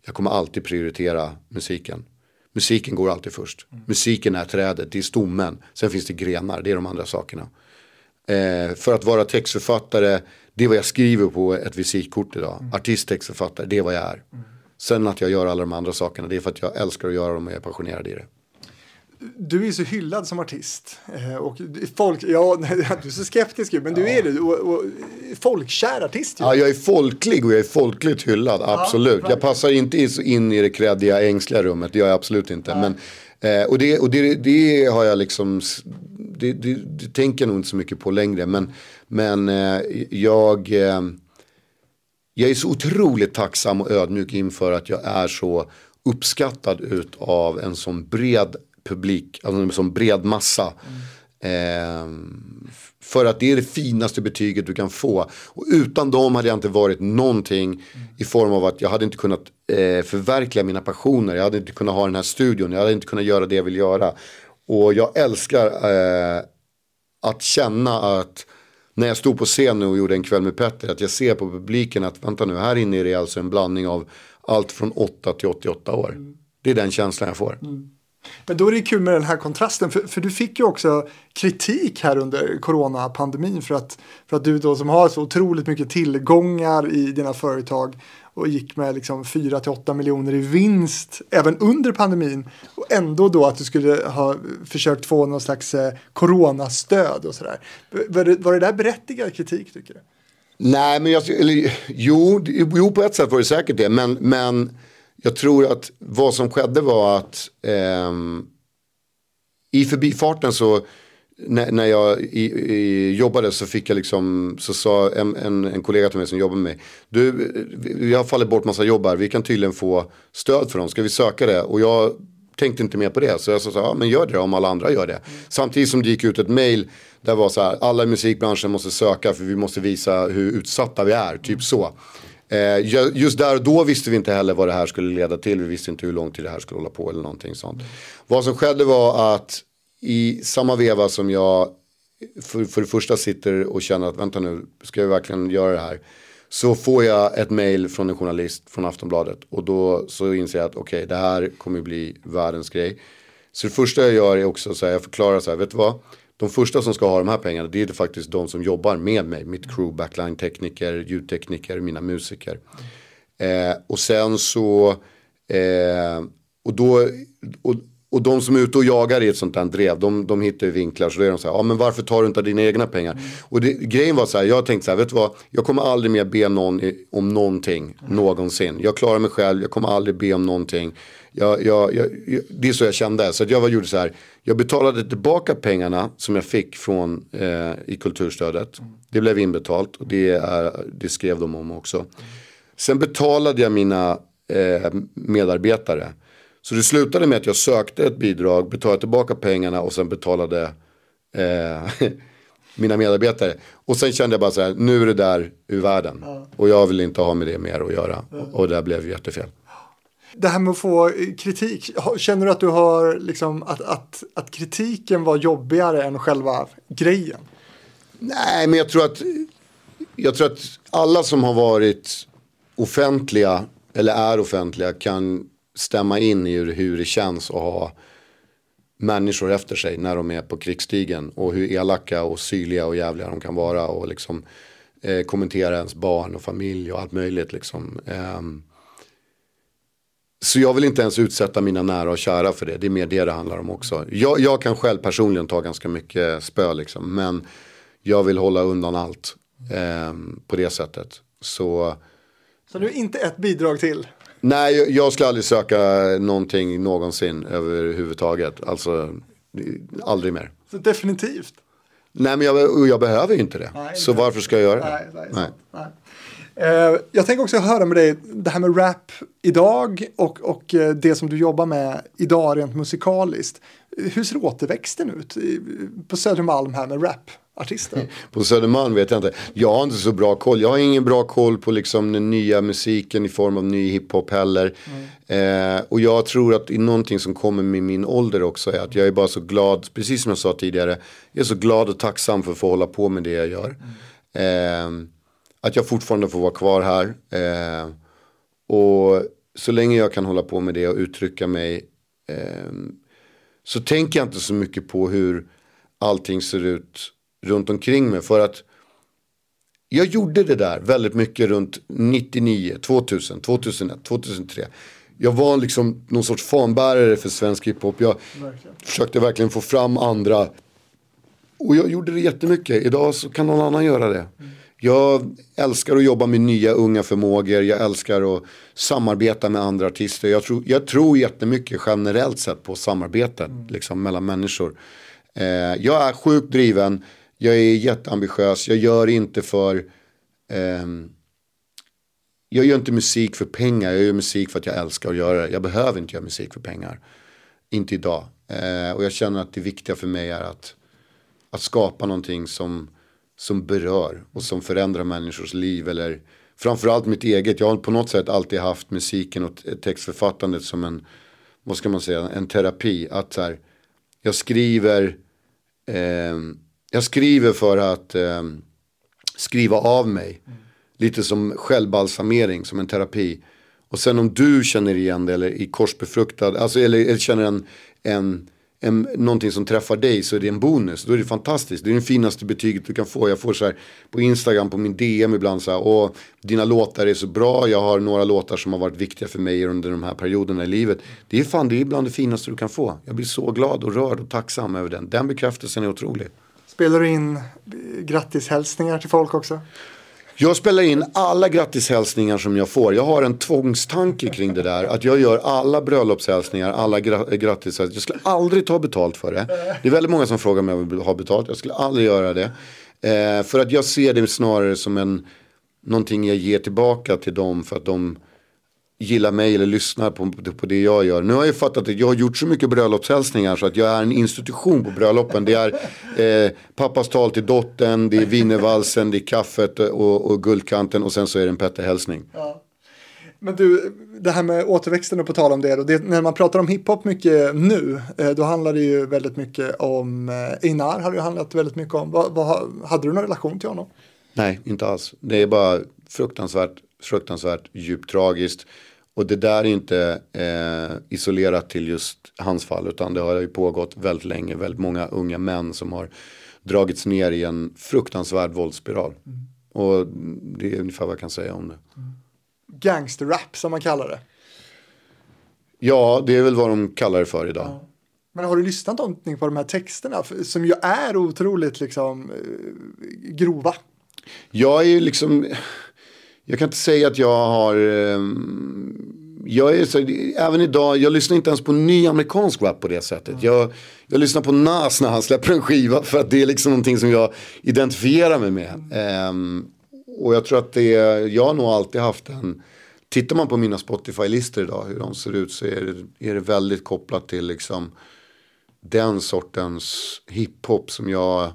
Jag kommer alltid prioritera musiken. Musiken går alltid först. Musiken är trädet, det är stommen. Sen finns det grenar, det är de andra sakerna. Eh, för att vara textförfattare, det är vad jag skriver på ett visitkort idag. Artist, textförfattare, det är vad jag är. Sen att jag gör alla de andra sakerna, det är för att jag älskar att göra dem och jag är passionerad i det. Du är så hyllad som artist. Eh, Och folk, ja, du är så skeptisk ju, men du är det. Och, och, folkkär artist ju. Ja, jag är folklig och jag är folkligt hyllad, absolut. jag verkligen. passar inte in i det kreddiga, ängsliga rummet, det gör jag absolut inte. Men, eh, och det, och det, det har jag liksom, det, det, det tänker jag nog inte så mycket på längre. Men, men eh, jag, eh, jag är så otroligt tacksam och ödmjuk inför att jag är så uppskattad ut av en sån bred publik, alltså en sån bred massa. Ehm, för att det är det finaste betyget du kan få. Och utan dem hade jag inte varit någonting i form av att jag hade inte kunnat eh, förverkliga mina passioner. Jag hade inte kunnat ha den här studion. Jag hade inte kunnat göra det jag vill göra. Och jag älskar eh, att känna att när jag stod på scen och gjorde en kväll med Petter. Att jag ser på publiken att vänta nu, här inne är det alltså en blandning av allt från 8 till 88 år. Det är den känslan jag får. Men då är det kul med den här kontrasten, för, för du fick ju också kritik här under coronapandemin för att, för att du då som har så otroligt mycket tillgångar i dina företag och gick med liksom 4 till 8 miljoner i vinst även under pandemin och ändå då att du skulle ha försökt få någon slags eh, coronastöd och sådär. Var det, var det där berättigad kritik tycker du? Nej, men jag, eller, jo, jo, på ett sätt var det säkert det. Men, men jag tror att vad som skedde var att eh, i förbifarten så när, när jag i, i, jobbade så fick jag liksom, så sa en, en, en kollega till mig som jobbar med mig. Du, vi har fallit bort massa jobb här, vi kan tydligen få stöd för dem, ska vi söka det? Och jag tänkte inte mer på det, så jag sa ja men gör det om alla andra gör det. Samtidigt som det gick ut ett mail där var så här, alla i musikbranschen måste söka för vi måste visa hur utsatta vi är, typ så. Eh, just där och då visste vi inte heller vad det här skulle leda till. Vi visste inte hur lång tid det här skulle hålla på eller någonting sånt. Vad som skedde var att i samma veva som jag för, för det första sitter och känner att vänta nu, ska jag verkligen göra det här? Så får jag ett mail från en journalist från Aftonbladet och då så inser jag att okej, det här kommer bli världens grej. Så det första jag gör är också så här, jag förklarar så här, vet du vad? De första som ska ha de här pengarna, det är faktiskt de som jobbar med mig. Mitt crew, backline-tekniker, ljudtekniker, mina musiker. Eh, och sen så, eh, och då, och, och de som är ute och jagar i ett sånt här drev, de, de hittar ju vinklar. Så då är de så här, ja men varför tar du inte dina egna pengar? Och det, grejen var så här, jag tänkte så här, vet du vad? Jag kommer aldrig mer be någon i, om någonting, någonsin. Jag klarar mig själv, jag kommer aldrig be om någonting. Jag, jag, jag, det är så jag kände. Så jag var, gjorde så här, jag betalade tillbaka pengarna som jag fick från, eh, i kulturstödet. Det blev inbetalt och det, är, det skrev de om också. Sen betalade jag mina eh, medarbetare. Så det slutade med att jag sökte ett bidrag, betalade tillbaka pengarna och sen betalade eh, mina medarbetare. Och sen kände jag bara så här, nu är det där ur världen. Och jag vill inte ha med det mer att göra. Och det där blev jättefel. Det här med att få eh, kritik, känner du att du har liksom att, att, att kritiken var jobbigare än själva grejen? Nej, men jag tror att jag tror att alla som har varit offentliga eller är offentliga kan stämma in i hur, det känns att ha människor efter sig när de är på krigsstigen och hur elaka och syrliga och jävliga de kan vara och liksom eh, kommentera ens barn och familj och allt möjligt liksom. Eh, så jag vill inte ens utsätta mina nära och kära för det. Det är mer det det handlar om också. Jag, jag kan själv personligen ta ganska mycket spö liksom. Men jag vill hålla undan allt eh, på det sättet. Så Så du är inte ett bidrag till? Nej, jag- skulle aldrig söka någonting någonsin överhuvudtaget. Alltså aldrig mer. Så definitivt. Nej, men jag, jag behöver ju inte det. Nej, så inte. varför ska jag göra det? Nej, nej, sant. nej. Eh, jag tänker också höra med dig det här med rap idag och, och eh, det som du jobbar med idag rent musikaliskt. Hur ser återväxten ut på Södermalm här med rap? Artister? På Södermalm vet jag inte. Jag har inte så bra koll. Jag har ingen bra koll på liksom den nya musiken i form av ny hiphop heller. Eh, och jag tror att någonting som kommer med min ålder också är att jag är bara så glad, precis som jag sa tidigare, jag är så glad och tacksam för att få hålla på med det jag gör. Eh, att jag fortfarande får vara kvar här. Eh, och så länge jag kan hålla på med det och uttrycka mig eh, så tänker jag inte så mycket på hur allting ser ut runt omkring mig. För att jag gjorde det där väldigt mycket runt 99, 2000, 2001, 2003. Jag var liksom någon sorts fanbärare för svensk hiphop. Jag försökte verkligen få fram andra. Och jag gjorde det jättemycket. Idag så kan någon annan göra det. Jag älskar att jobba med nya unga förmågor. Jag älskar att samarbeta med andra artister. Jag tror, jag tror jättemycket generellt sett på samarbetet liksom, mellan människor. Eh, jag är sjukt driven. Jag är jätteambitiös. Jag gör inte för... ehm, jag gör inte musik för pengar. Jag gör musik för att jag älskar att göra det. Jag behöver inte göra musik för pengar. Inte idag. Eh, och jag känner att det viktiga för mig är att, att skapa någonting som, som berör och som förändrar människors liv. Eller framförallt mitt eget. Jag har på något sätt alltid haft musiken och textförfattandet som en, vad ska man säga, en terapi. Att så här, jag skriver, eh, jag skriver för att ehm, skriva av mig. Lite som självbalsamering, som en terapi. Och sen om du känner igen det eller i korsbefruktad, alltså eller, eller känner en, en, en, någonting som träffar dig så är det en bonus. Då är det fantastiskt. Det är det finaste betyget du kan få. Jag får så här på Instagram, på min DM ibland så här, åh, dina låtar är så bra. Jag har några låtar som har varit viktiga för mig under de här perioderna i livet. Det är fan, det är bland det finaste du kan få. Jag blir så glad och rörd och tacksam över den. Den bekräftelsen är otrolig. Spelar du in grattishälsningar till folk också? Jag spelar in alla grattishälsningar som jag får. Jag har en tvångstanke kring det där. Att jag gör alla bröllopshälsningar, alla gra- grattishälsningar. Jag skulle aldrig ta betalt för det. Det är väldigt många som frågar mig om jag vill ha betalt. Jag skulle aldrig göra det. Eh, för att jag ser det snarare som en, någonting jag ger tillbaka till dem för att de gillar mig eller lyssnar på, på det jag gör. Nu har jag fattat att jag har gjort så mycket bröllopshälsningar så att jag är en institution på bröllopen. Det är eh, pappas tal till dottern, det är wienervalsen, det är kaffet och, och guldkanten och sen så är det en petterhälsning. Men du, det här med återväxten och på tal om det, det när man pratar om hiphop mycket nu, eh, då handlar det ju väldigt mycket om eh, Einar, har det ju handlat väldigt mycket om. Vad, vad, hade du någon relation till honom? Nej, inte alls. Det är bara fruktansvärt, fruktansvärt djupt tragiskt. Och det där är inte eh, isolerat till just hans fall utan det har ju pågått väldigt länge. Väldigt många unga män som har dragits ner i en fruktansvärd våldsspiral. Och det är ungefär vad jag kan säga om det. Gangsterrap som man kallar det. Ja, det är väl vad de kallar det för idag. Men har du lyssnat någonting på de här texterna som ju är otroligt liksom eh, grova? Jag är ju liksom, jag kan inte säga att jag har, ehm, jag är så, även idag, jag lyssnar inte ens på ny amerikansk rap på det sättet. Jag, jag lyssnar på Nas när han släpper en skiva för att det är liksom någonting som jag identifierar mig med. Um, och jag tror att det, jag har nog alltid haft en, tittar man på mina Spotify-listor idag, hur de ser ut så är det, är det väldigt kopplat till liksom den sortens hiphop som jag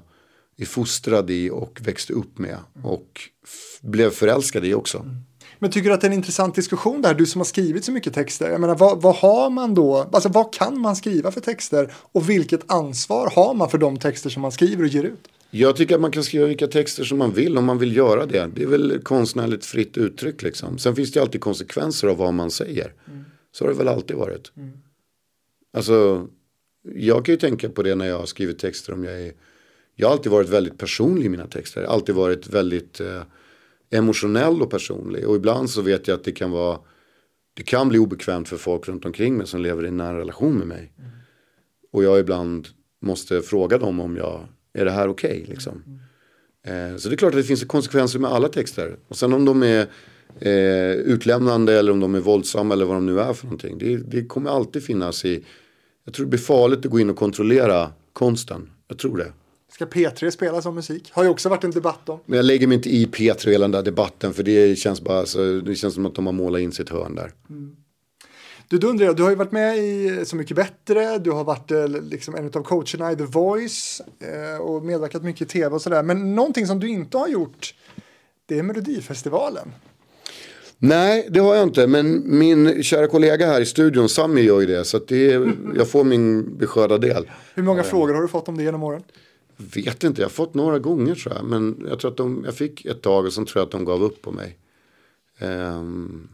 är fostrad i och växte upp med. Och blev förälskad i också. Men tycker du att det är en intressant diskussion där, du som har skrivit så mycket texter? Jag menar, vad, vad har man då, alltså vad kan man skriva för texter och vilket ansvar har man för de texter som man skriver och ger ut? Jag tycker att man kan skriva vilka texter som man vill om man vill göra det. Det är väl konstnärligt fritt uttryck liksom. Sen finns det alltid konsekvenser av vad man säger. Så har det väl alltid varit. Alltså, jag kan ju tänka på det när jag har skrivit texter om jag är jag har alltid varit väldigt personlig i mina texter. Alltid varit väldigt eh, emotionell och personlig. Och ibland så vet jag att det kan vara det kan bli obekvämt för folk runt omkring mig som lever i en nära relation med mig. Och jag ibland måste fråga dem om jag, är det här okej liksom. Eh, så det är klart att det finns konsekvenser med alla texter. Och sen om de är eh, utlämnande eller om de är våldsamma eller vad de nu är för någonting. Det, det kommer alltid finnas i, jag tror det blir farligt att gå in och kontrollera konsten. Jag tror det. Ska P3 spela som musik? Har ju också varit en debatt om. Men jag lägger mig inte i P3 och hela den där debatten för det känns bara så, det känns som att de har målat in sitt hörn där. Du, då undrar jag, du har ju varit med i Så mycket bättre, du har varit eh, liksom en av coacherna i The Voice eh, och medverkat mycket i tv och sådär. Men någonting som du inte har gjort, det är Melodifestivalen. Nej, det har jag inte. Men min kära kollega här i studion, Sami, gör ju det. Så det är, jag får min beskörda del. Hur många frågor har du fått om det genom åren? Vet inte, jag har fått några gånger tror jag. Men jag tror att de, jag fick ett tag och sen tror jag att de gav upp på mig. Um,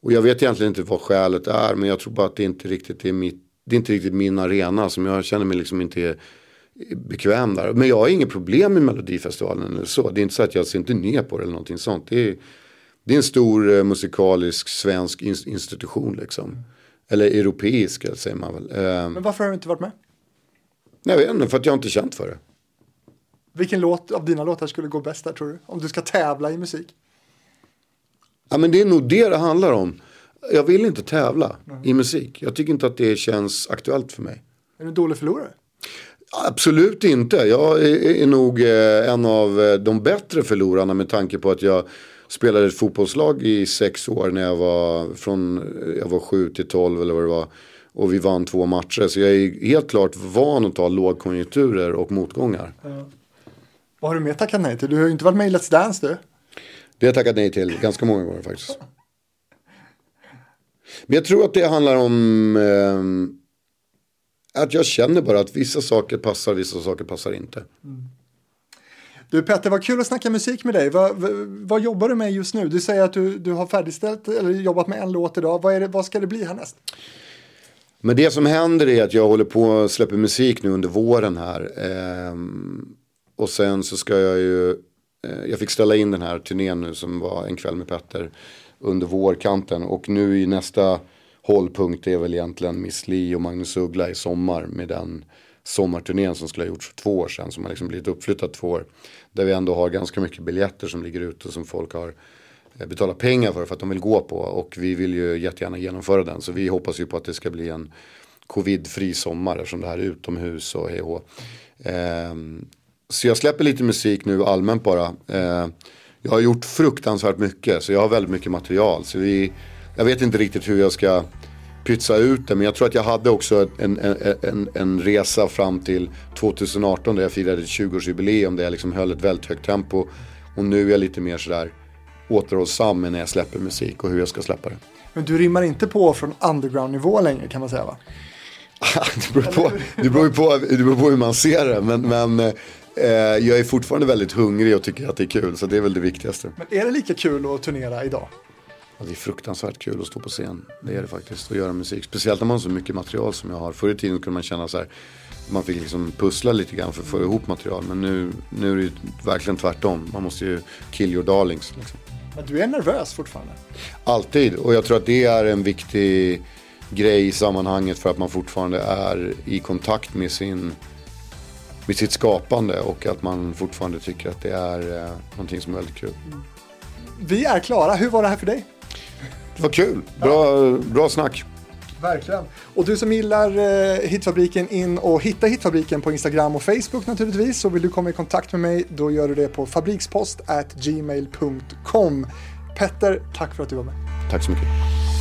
och jag vet egentligen inte vad skälet är. Men jag tror bara att det inte riktigt är mitt, det är inte riktigt min arena. Som jag känner mig liksom inte bekväm där. Men jag har inget problem med Melodifestivalen eller så. Det är inte så att jag ser inte ner på det eller någonting sånt. Det är, det är en stor eh, musikalisk svensk institution liksom. Eller europeisk säger man väl. Ehm, Men varför har du inte varit med? Jag vet inte, för att jag inte känt för det. Vilken låt av dina låtar skulle gå bäst där tror du? Om du ska tävla i musik? Ja, men det är nog det det handlar om. Jag vill inte tävla i musik. Jag tycker inte att det känns aktuellt för mig. Är du en dålig förlorare? Absolut inte. Jag är, är nog eh, en av eh, de bättre förlorarna med tanke på att jag spelade ett fotbollslag i sex år när jag var från eh, jag var sju till tolv eller vad det var. Och vi vann två matcher. Så jag är helt klart van att ta lågkonjunkturer och motgångar. Vad har du mer tackat nej till? Du har ju inte varit med i Let's Dance du. Det har jag tackat nej till ganska många gånger faktiskt. Men jag tror att det handlar om eh, att jag känner bara att vissa saker passar, vissa saker passar inte. Du Petter, vad kul att snacka musik med dig. Vad, vad, vad jobbar du med just nu? Du säger att du, du har färdigställt eller jobbat med en låt idag. Vad, det, vad ska det bli härnäst? Men det som händer är att jag håller på att släppa musik nu under våren här. Eh, och sen så ska jag ju, eh, jag fick ställa in den här turnén nu som var en kväll med Petter under vårkanten. Och nu i nästa hållpunkt är väl egentligen Miss Li och Magnus Uggla i sommar med den sommarturnén som skulle ha gjorts för två år sedan. Som har liksom blivit uppflyttat två år. Där vi ändå har ganska mycket biljetter som ligger ute som folk har Eh, betala pengar för för att de vill gå på. Och vi vill ju jättegärna genomföra den. Så vi hoppas ju på att det ska bli en covidfri sommar eftersom det här är utomhus och hej och hå. Ehm, så jag släpper lite musik nu allmänt bara. Ehm, jag har gjort fruktansvärt mycket så jag har väldigt mycket material. Så vi, jag vet inte riktigt hur jag ska pytsa ut det. Men jag tror att jag hade också en, en, en, en resa fram till 2018 där jag firade 20-årsjubileum. Där jag liksom höll ett väldigt högt tempo. Och nu är jag lite mer sådär återhållsam med när jag släpper musik och hur jag ska släppa det. Men du rimmar inte på från underground-nivå längre kan man säga va? det, beror på, det, beror på, det beror på hur man ser det. Men, men eh, jag är fortfarande väldigt hungrig och tycker att det är kul. Så det är väl det viktigaste. Men är det lika kul att turnera idag? Ja, det är fruktansvärt kul att stå på scen. Det är det faktiskt. Och göra musik. Speciellt när man har så mycket material som jag har. Förr i tiden kunde man känna så här. Man fick liksom pussla lite grann för att få ihop material. Men nu, nu är det ju verkligen tvärtom. Man måste ju kill your darlings. Liksom. Men du är nervös fortfarande? Alltid. Och jag tror att det är en viktig grej i sammanhanget. För att man fortfarande är i kontakt med sin med sitt skapande och att man fortfarande tycker att det är eh, någonting som är väldigt kul. Vi är klara. Hur var det här för dig? Det var kul. Bra, bra snack. Verkligen. Och du som gillar eh, Hitfabriken in och hitta Hitfabriken på Instagram och Facebook naturligtvis. Så vill du komma i kontakt med mig då gör du det på fabrikspost Petter, tack för att du var med. Tack så mycket.